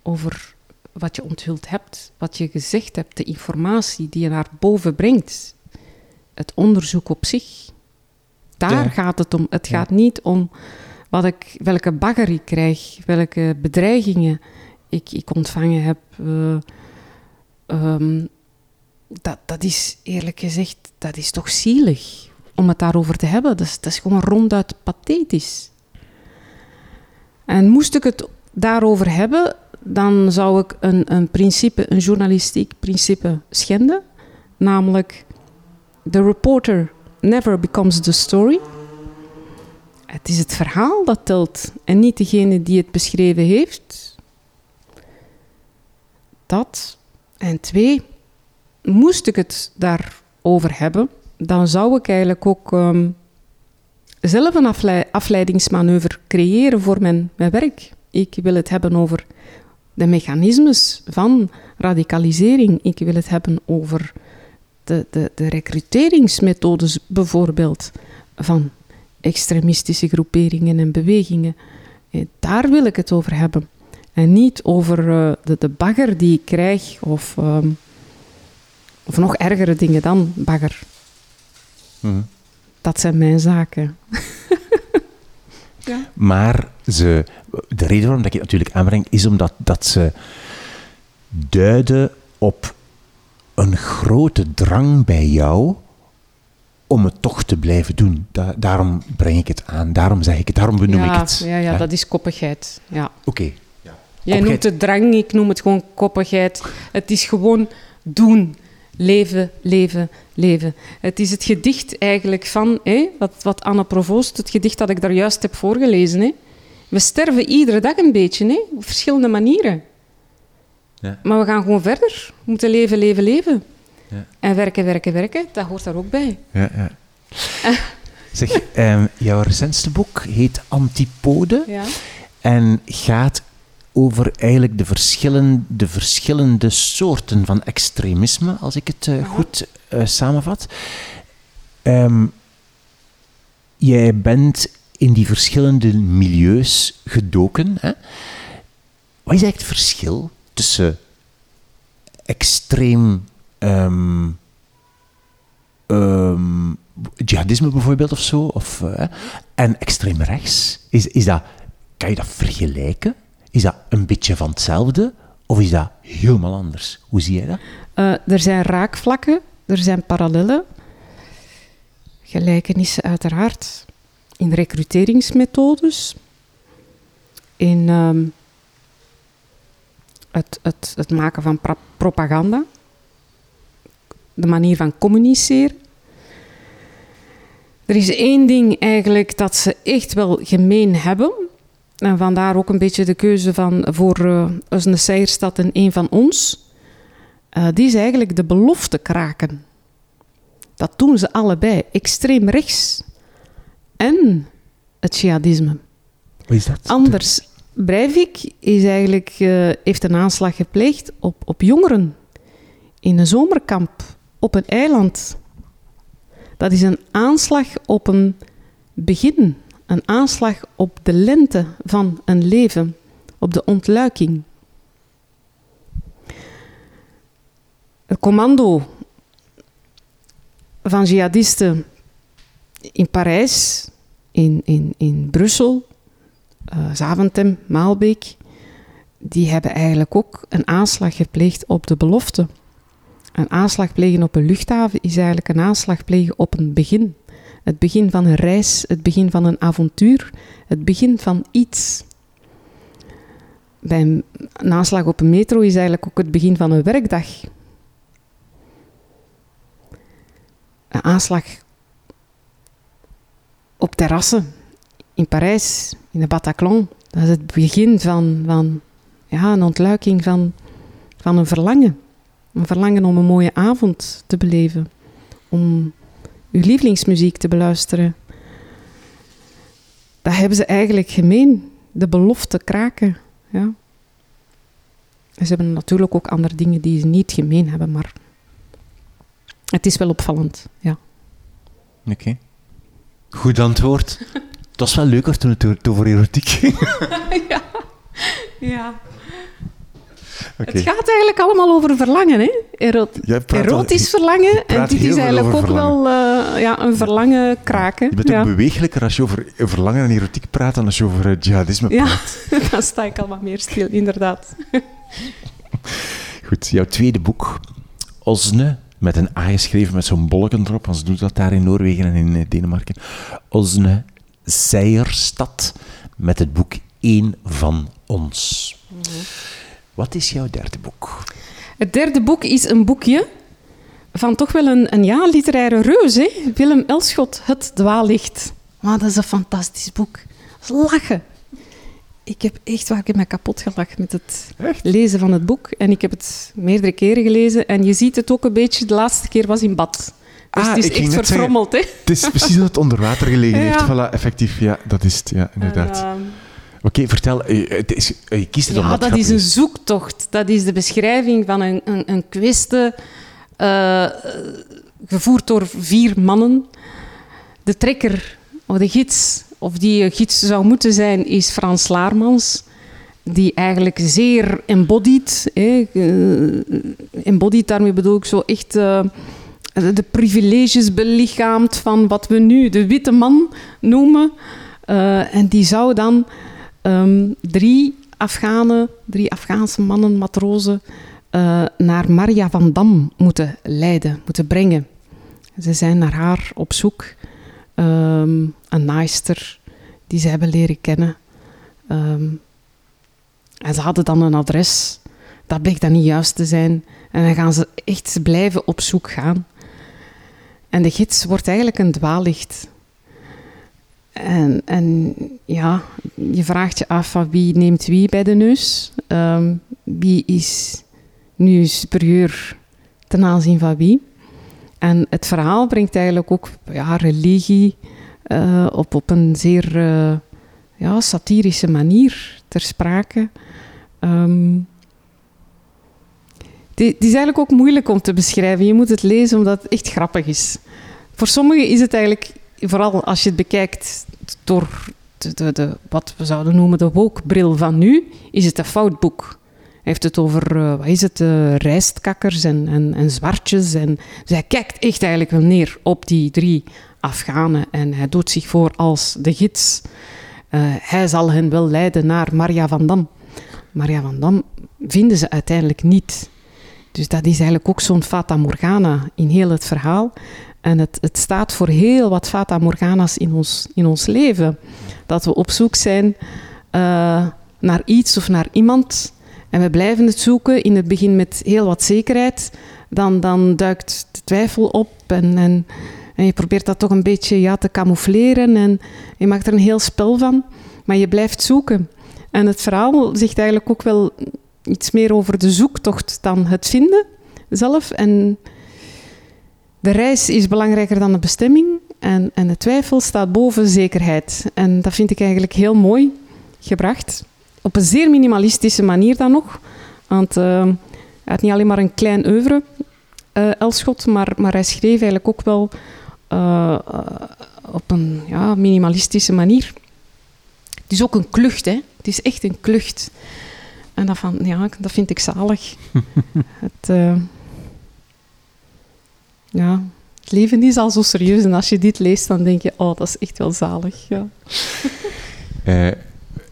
over wat je onthuld hebt, wat je gezegd hebt, de informatie die je naar boven brengt. Het onderzoek op zich. Daar Ja. gaat het om. Het Ja. gaat niet om wat ik, welke bagger ik krijg, welke bedreigingen ik, ik ontvangen heb. Eh, ehm, dat, dat is eerlijk gezegd, dat is toch zielig om het daarover te hebben. Dat is, dat is gewoon ronduit pathetisch. En moest ik het daarover hebben, dan zou ik een, een principe, een journalistiek principe schenden. Namelijk, the reporter never becomes the story. Het is het verhaal dat telt en niet degene die het beschreven heeft. Dat. En twee, moest ik het daarover hebben, dan zou ik eigenlijk ook ehm, zelf een aflei- afleidingsmanoeuvre creëren voor mijn, mijn werk. Ik wil het hebben over de mechanismes van radicalisering. Ik wil het hebben over de, de, de recruteringsmethodes bijvoorbeeld van extremistische groeperingen en bewegingen. Eh, Daar wil ik het over hebben. En niet over eh, de, de bagger die ik krijg of, ehm, of nog ergere dingen dan bagger. Mhm. Dat zijn mijn zaken. <laughs> ja. Maar ze, de reden waarom dat ik het natuurlijk aanbreng, is omdat dat ze duiden op een grote drang bij jou om het toch te blijven doen. Da- daarom breng ik het aan, daarom zeg ik het, daarom benoem ja, ik het. Ja, ja, dat is koppigheid. Ja. Oké. Jij noemt het drang, ik noem het gewoon koppigheid. Het is gewoon doen. Leven, leven, leven. Het is het gedicht eigenlijk van, hè, wat, wat Anne Provoost, het gedicht dat ik daar juist heb voorgelezen. Hè. We sterven iedere dag een beetje, hè, op verschillende manieren. Ja. Maar we gaan gewoon verder. We moeten leven, leven, leven. Ja. En werken, werken, werken, dat hoort daar ook bij. Ja, ja. <laughs> Zeg, ehm, jouw recentste boek heet Antipode Ja. en gaat over eigenlijk de, verschillen, de verschillende soorten van extremisme, als ik het eh, Ja. goed eh, samenvat. Ehm, jij bent in die verschillende milieus gedoken. Hè? Wat is eigenlijk het verschil tussen extreem ehm, ehm, jihadisme bijvoorbeeld of zo, of, eh, en extreem rechts? Is, is dat, kan je dat vergelijken? Is dat een beetje van hetzelfde? Of is dat helemaal anders? Hoe zie jij dat? Eh, er zijn raakvlakken, er zijn parallellen. Gelijkenissen uiteraard. In recruteringsmethodes. In ehm, het, het, het maken van propaganda. De manier van communiceren. Er is één ding eigenlijk dat ze echt wel gemeen hebben. En vandaar ook een beetje de keuze van voor uh, een Seierstad en een van ons. Uh, die is eigenlijk de belofte kraken. Dat doen ze allebei. Extreem rechts en het jihadisme. Wat is dat? Anders, Breivik is eigenlijk, uh, heeft een aanslag gepleegd op, op jongeren in een zomerkamp op een eiland. Dat is een aanslag op een begin, een aanslag op de lente van een leven, op de ontluiking. Het commando van jihadisten in Parijs, in, in, in Brussel, uh, Zaventem, Maalbeek, die hebben eigenlijk ook een aanslag gepleegd op de belofte. Een aanslag plegen op een luchthaven is eigenlijk een aanslag plegen op een begin. Het begin van een reis, het begin van een avontuur, het begin van iets. Bij een aanslag op een metro is eigenlijk ook het begin van een werkdag. Een aanslag op terrassen in Parijs, in de Bataclan. Dat is het begin van, van ja, een ontluiking van, van een verlangen. Een verlangen om een mooie avond te beleven. Om uw lievelingsmuziek te beluisteren. Dat hebben ze eigenlijk gemeen. De belofte kraken. Ja. Ze hebben natuurlijk ook andere dingen die ze niet gemeen hebben, maar het is wel opvallend. Ja. Oké. Goed antwoord. <laughs> Het was wel leuker toen het over erotiek ging. <laughs> ja. ja. Het gaat eigenlijk allemaal over verlangen, hè? erotisch verlangen. En dit is eigenlijk ook wel uh, ja, een verlangen kraken. Je bent ja. ook bewegelijker als je over verlangen en erotiek praat dan als je over jihadisme praat. Ja, <laughs> dan sta ik al wat meer stil, inderdaad. Goed, jouw tweede boek, Osne, met een A geschreven met zo'n bolken erop, want ze doen dat daar in Noorwegen en in eh, Denemarken. Osne Seierstad, met het boek Eén van ons. Mm wat is jouw derde boek? Het derde boek is een boekje van toch wel een, een ja, literaire reus. Hè? Willem Elschot, Het Dwaallicht. Maar dat is een fantastisch boek. Dat is lachen. Ik heb echt waar ik me kapot gelachen met het lezen van het boek. En ik heb het meerdere keren gelezen. En je ziet het ook een beetje, de laatste keer was in bad. Dus ah, het is echt verfrommeld. hè? Het is precies dat het onder water gelegen heeft. Voilà, effectief. Ja, dat is het. Ja, inderdaad. Ehm, Oké, vertel. Eh, het is, eh, je kiest het ja, dat is een zoektocht. Dat is de beschrijving van een, een, een kwestie uh, gevoerd door vier mannen. De trekker, of de gids, of die gids zou moeten zijn, is Frans Laarmans. Die eigenlijk zeer embodied, eh, embodied daarmee bedoel ik zo echt uh, de privileges belichaamt van wat we nu de witte man noemen. Uh, en die zou dan Ehm, drie Afghanen, drie Afghaanse mannen, matrozen, naar Maria van Dam moeten leiden, moeten brengen. Ze zijn naar haar op zoek. Um, een naaister die ze hebben leren kennen. Ehm, en ze hadden dan een adres. Dat bleek dan niet juist te zijn. En dan gaan ze echt blijven op zoek gaan. En de gids wordt eigenlijk een dwaallicht. En, en ja, je vraagt je af van wie neemt wie bij de neus. Um, wie is nu superieur ten aanzien van wie. En het verhaal brengt eigenlijk ook ja, religie uh, op, op een zeer uh, ja, satirische manier ter sprake. Um, het is eigenlijk ook moeilijk om te beschrijven. Je moet het lezen omdat het echt grappig is. Voor sommigen is het eigenlijk vooral als je het bekijkt door de, de, de, wat we zouden noemen de woke-bril van nu, is het een fout boek. Heeft het over, uh, wat is het, uh, rijstkakkers en, en, en zwartjes. En, dus hij kijkt echt eigenlijk wel neer op die drie Afghanen en hij doet zich voor als de gids. Uh, hij zal hen wel leiden naar Maria van Dam. Maria van Dam vinden ze uiteindelijk niet. Dus dat is eigenlijk ook zo'n fata morgana in heel het verhaal. En het, het staat voor heel wat fata morgana's in ons, in ons leven. Dat we op zoek zijn naar iets of naar iemand. En we blijven het zoeken, in het begin met heel wat zekerheid. Dan, dan duikt de twijfel op en, en, en je probeert dat toch een beetje ja, te camoufleren. En je maakt er een heel spel van, maar je blijft zoeken. En het verhaal zegt eigenlijk ook wel iets meer over de zoektocht dan het vinden zelf. En de reis is belangrijker dan de bestemming en, en de twijfel staat boven zekerheid. En dat vind ik eigenlijk heel mooi gebracht. Op een zeer minimalistische manier dan nog. Want uh, hij had niet alleen maar een klein oeuvre, uh, Elschot, maar, maar hij schreef eigenlijk ook wel uh, op een ja, minimalistische manier. Het is ook een klucht, hè. Het is echt een klucht. En dat, van, ja, dat vind ik zalig. <laughs> het, ja, het leven is al zo serieus. En als je dit leest, dan denk je, oh, dat is echt wel zalig. Ja.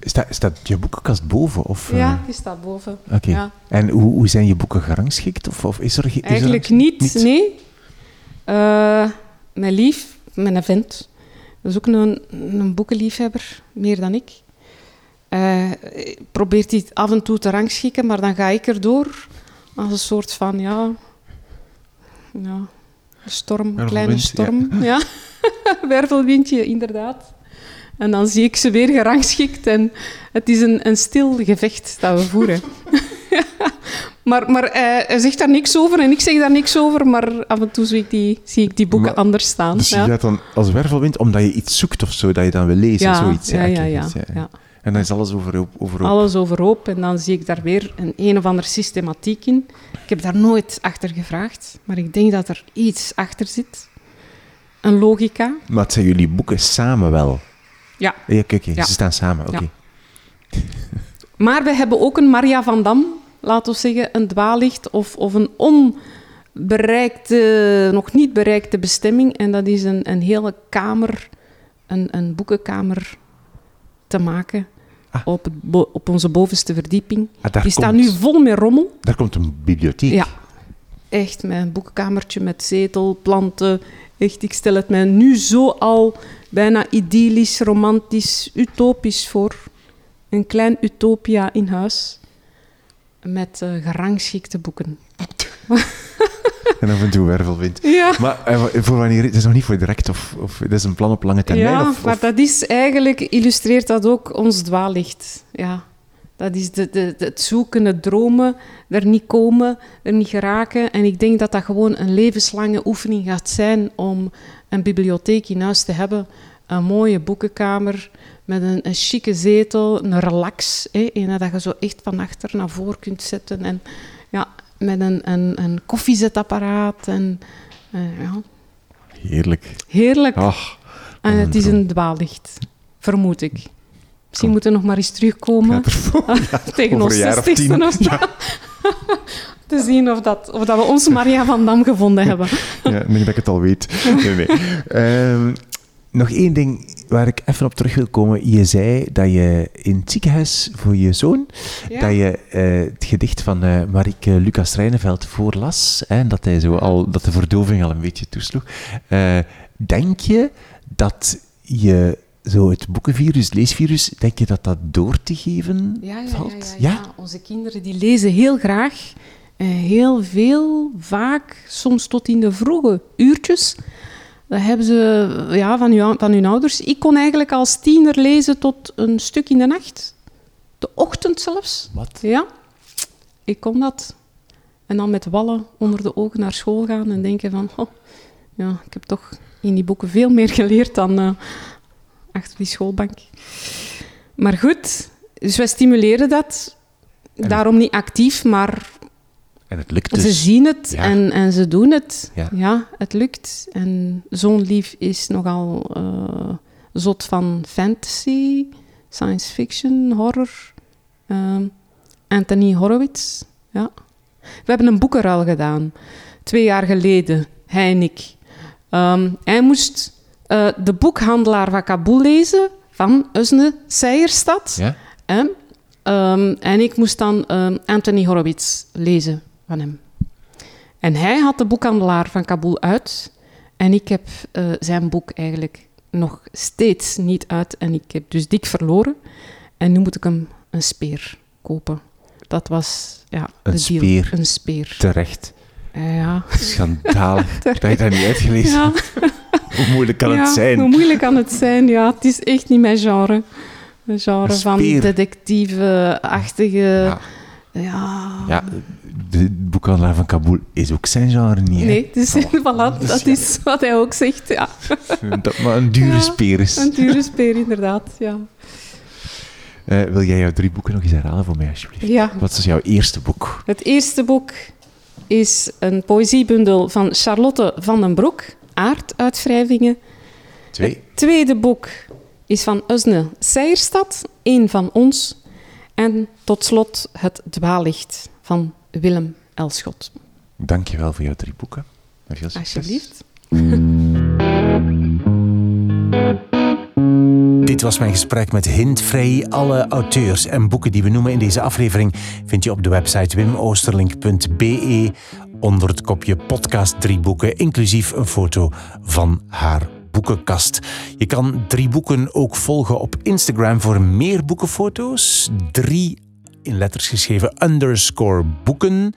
Staat, staat je boekenkast boven? Of. Ja, die staat boven. Oké. Ja. En hoe, hoe zijn je boeken gerangschikt? Of, of is er, is Eigenlijk niet, nee. Uh, mijn lief, mijn vent, dat is ook een, een boekenliefhebber, meer dan ik. Uh, probeert hij af en toe te rangschikken, maar dan ga ik erdoor als een soort van, ja... ja storm, een kleine storm. Ja. ja. <laughs> Wervelwindje, inderdaad. En dan zie ik ze weer gerangschikt en het is een, een stil gevecht dat we voeren. <laughs> maar maar hij, hij, zegt daar niks over en ik zeg daar niks over, maar af en toe zie ik die, zie ik die boeken anders staan. Dus ja. je gaat dan als wervelwind omdat je iets zoekt of zo, dat je dan wil lezen, ja, zoiets. Ja, ja, ja, ja, En dan is alles overhoop, overhoop. Alles overhoop en dan zie ik daar weer een een of andere systematiek in. Ik heb daar nooit achter gevraagd, maar ik denk dat er iets achter zit. Een logica. Maar het zijn jullie boeken samen wel? Ja. Ja, oké, oké. Ja. Ze staan samen, oké. Ja. <laughs> Maar we hebben ook een Maria van Dam, laten we zeggen, een dwaallicht of, of een onbereikte, nog niet bereikte bestemming. En dat is een, een hele kamer, een, een boekenkamer te maken Ah. op, het op onze bovenste verdieping. Ah, Die staat nu vol met rommel. Daar komt een bibliotheek. Ja, echt met een boekenkamertje met zetel, planten. Echt, ik stel het mij nu zo al bijna idyllisch, romantisch, utopisch voor. Een klein utopia in huis. Met eh, gerangschikte boeken. <laughs> En af en toe wervelwind. Ja, Maar eh, voor wanneer? Het is nog niet voor direct, of, of het is een plan op lange termijn? ja of, maar of- dat is eigenlijk, illustreert dat ook ons dwaallicht. Ja. Dat is de, de, de- het zoeken, het dromen, er niet komen, er niet geraken. En ik denk dat dat gewoon een levenslange oefening gaat zijn om een bibliotheek in huis te hebben. Een mooie boekenkamer met een, een chique zetel, een relax. Hè, dat je zo echt van achter naar voor kunt zetten. En ja, met een, een, een koffiezetapparaat. En, eh, ja, Heerlijk. heerlijk. Ach, En het is een dwaallicht, vermoed ik. Misschien moeten we nog maar eens terugkomen <laughs> tegen ons of zestigste of zo. <laughs> Te zien of, dat, of dat we onze Maria van Dam gevonden hebben. <laughs> Ja, denk dat ik het al weet. Nee, nee. Ehm, nog één ding waar ik even op terug wil komen. Je zei dat je in het ziekenhuis voor je zoon, Ja. dat je eh, het gedicht van eh Marieke Lucas Rijneveld voorlas, hè, en dat, hij zo al, dat de verdoving al een beetje toesloeg. Eh, denk je dat je zo het boekenvirus, leesvirus, denk je dat dat door te geven Ja, ja, ja, valt? ja, ja. Onze kinderen die lezen heel graag. eh, heel veel, vaak, soms tot in de vroege uurtjes. Dat hebben ze ja, van, uw, van hun ouders. Ik kon eigenlijk als tiener lezen tot een stuk in de nacht. De ochtend zelfs. Wat? Ja, ik kon dat. En dan met wallen onder de ogen naar school gaan en denken van... Oh, ja, ik heb toch in die boeken veel meer geleerd dan eh, achter die schoolbank. Maar goed, dus wij stimuleren dat. En- Daarom niet actief, maar En het lukt dus. ze zien het ja. en, en ze doen het. Ja. Ja. het lukt. En zo'n lief is nogal eh, zot van fantasy, science fiction, horror. Ehm, Anthony Horowitz, ja. We hebben een boekenruil gedaan, twee jaar geleden, hij en ik. Ehm, hij moest eh, De Boekhandelaar van Kabul lezen, van Usne Seierstad. Ja? Hè? Ehm, en ik moest dan ehm, Anthony Horowitz lezen van hem. En hij had de boekhandelaar van Kabul uit. En ik heb eh, zijn boek eigenlijk nog steeds niet uit. En ik heb dus dik verloren. En nu moet ik hem een speer kopen. Dat was ja, Een de deal. speer. Een speer. Terecht. Ja. Schandalig <laughs> dat je dat niet uitgelezen Ja. <laughs> Hoe moeilijk kan Ja, het zijn? Hoe moeilijk kan het zijn? Ja, het is echt niet mijn genre. Een genre van detectieve-achtige... Ja, ja. ja, de boekhandelaar van Kabul is ook zijn genre niet. hè? Nee, dus, <laughs> voilà, Dus dat ja. is wat hij ook zegt. Ja. <laughs> Dat maar een dure speer is. Een dure speer, inderdaad. Ja. Eh, wil jij jouw drie boeken nog eens herhalen voor mij, alsjeblieft? ja. Wat is jouw eerste boek? Het eerste boek is een poëziebundel van Charlotte van den Broek, Aarduitwrijvingen. Twee. Het tweede boek is van Usne Seierstad, één van ons. En tot slot Het Dwaallicht van Willem Elschot. Dank je wel voor jouw drie boeken. En veel succes. Alsjeblieft. Dit was mijn gesprek met Hindvrij. Alle auteurs en boeken die we noemen in deze aflevering vind je op de website wimoosterlink.be onder het kopje podcast drie boeken, inclusief een foto van haar boekenkast. Je kan drie boeken ook volgen op Instagram voor meer boekenfoto's. Drie in letters geschreven underscore boeken.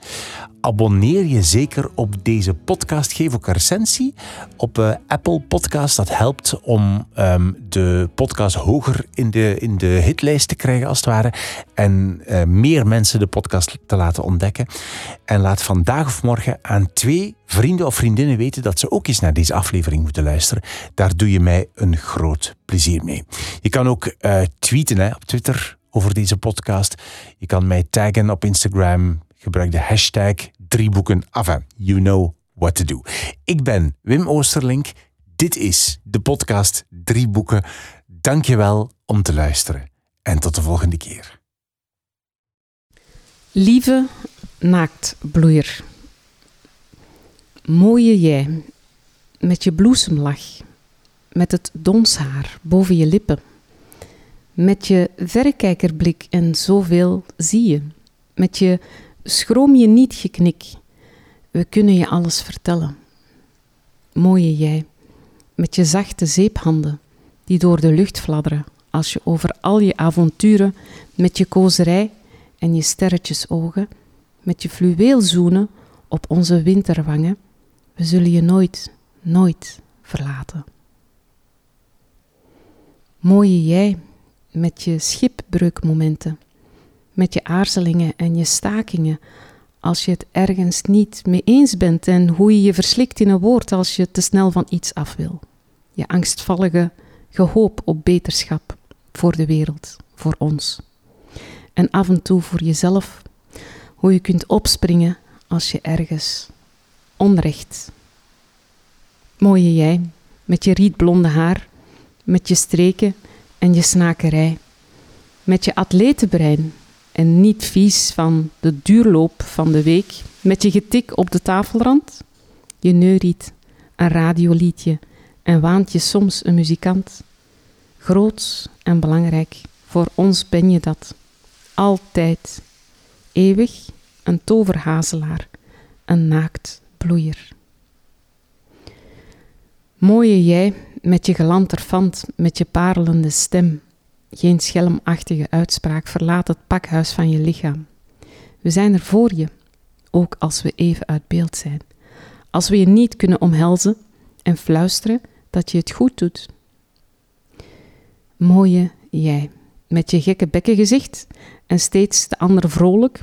Abonneer je zeker op deze podcast. Geef ook een recensie op eh, Apple Podcast. Dat helpt om ehm, de podcast hoger in de, in de hitlijst te krijgen, als het ware. En eh, meer mensen de podcast te laten ontdekken. En laat vandaag of morgen aan twee vrienden of vriendinnen weten dat ze ook eens naar deze aflevering moeten luisteren. Daar doe je mij een groot plezier mee. Je kan ook eh, tweeten hè, op Twitter over deze podcast. Je kan mij taggen op Instagram. Gebruik de hashtag drieboeken. Enfin, you know what to do. Ik ben Wim Oosterlink. Dit is de podcast Drie Boeken. dank je wel om te luisteren en tot de volgende keer. Lieve naaktbloeier, mooie jij, met je bloesemlach, met het donshaar boven je lippen, met je verrekijkerblik en zoveel zie je, met je schroom je niet geknik, we kunnen je alles vertellen. Mooie jij, met je zachte zeephanden die door de lucht fladderen als je over al je avonturen met je kozerij en je sterretjesogen, met je fluweelzoenen op onze winterwangen, we zullen je nooit, nooit verlaten. Mooie jij, met je schipbreukmomenten, met je aarzelingen en je stakingen, als je het ergens niet mee eens bent en hoe je je verslikt in een woord als je te snel van iets af wil. Je angstvallige gehoop op beterschap voor de wereld, voor ons. En af en toe voor jezelf, hoe je kunt opspringen als je ergens onrecht. Mooie jij, met je rietblonde haar, met je streken en je snakerij, met je atletenbrein en niet vies van de duurloop van de week, met je getik op de tafelrand, je neuriet, een radioliedje en waant je soms een muzikant. Groots en belangrijk, voor ons ben je dat. Altijd. Eeuwig een toverhazelaar, een naakt bloeier. Mooie jij met je gelanterfant, met je parelende stem. Geen schelmachtige uitspraak verlaat het pakhuis van je lichaam. We zijn er voor je, ook als we even uit beeld zijn. Als we je niet kunnen omhelzen en fluisteren dat je het goed doet. Mooie jij, met je gekke bekkengezicht en steeds de andere vrolijk.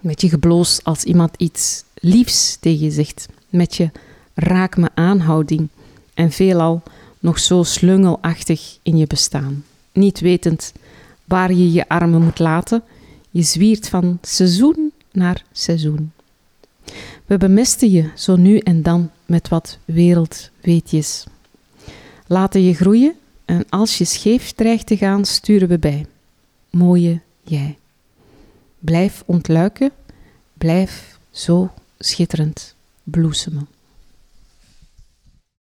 Met je gebloos als iemand iets liefs tegen je zegt. Met je raak me aanhouding en veelal nog zo slungelachtig in je bestaan. Niet wetend waar je je armen moet laten, je zwiert van seizoen naar seizoen. We bemesten je zo nu en dan met wat wereldweetjes. Laten je groeien en als je scheef dreigt te gaan, sturen we bij. Mooie jij. Blijf ontluiken, blijf zo schitterend bloesemen.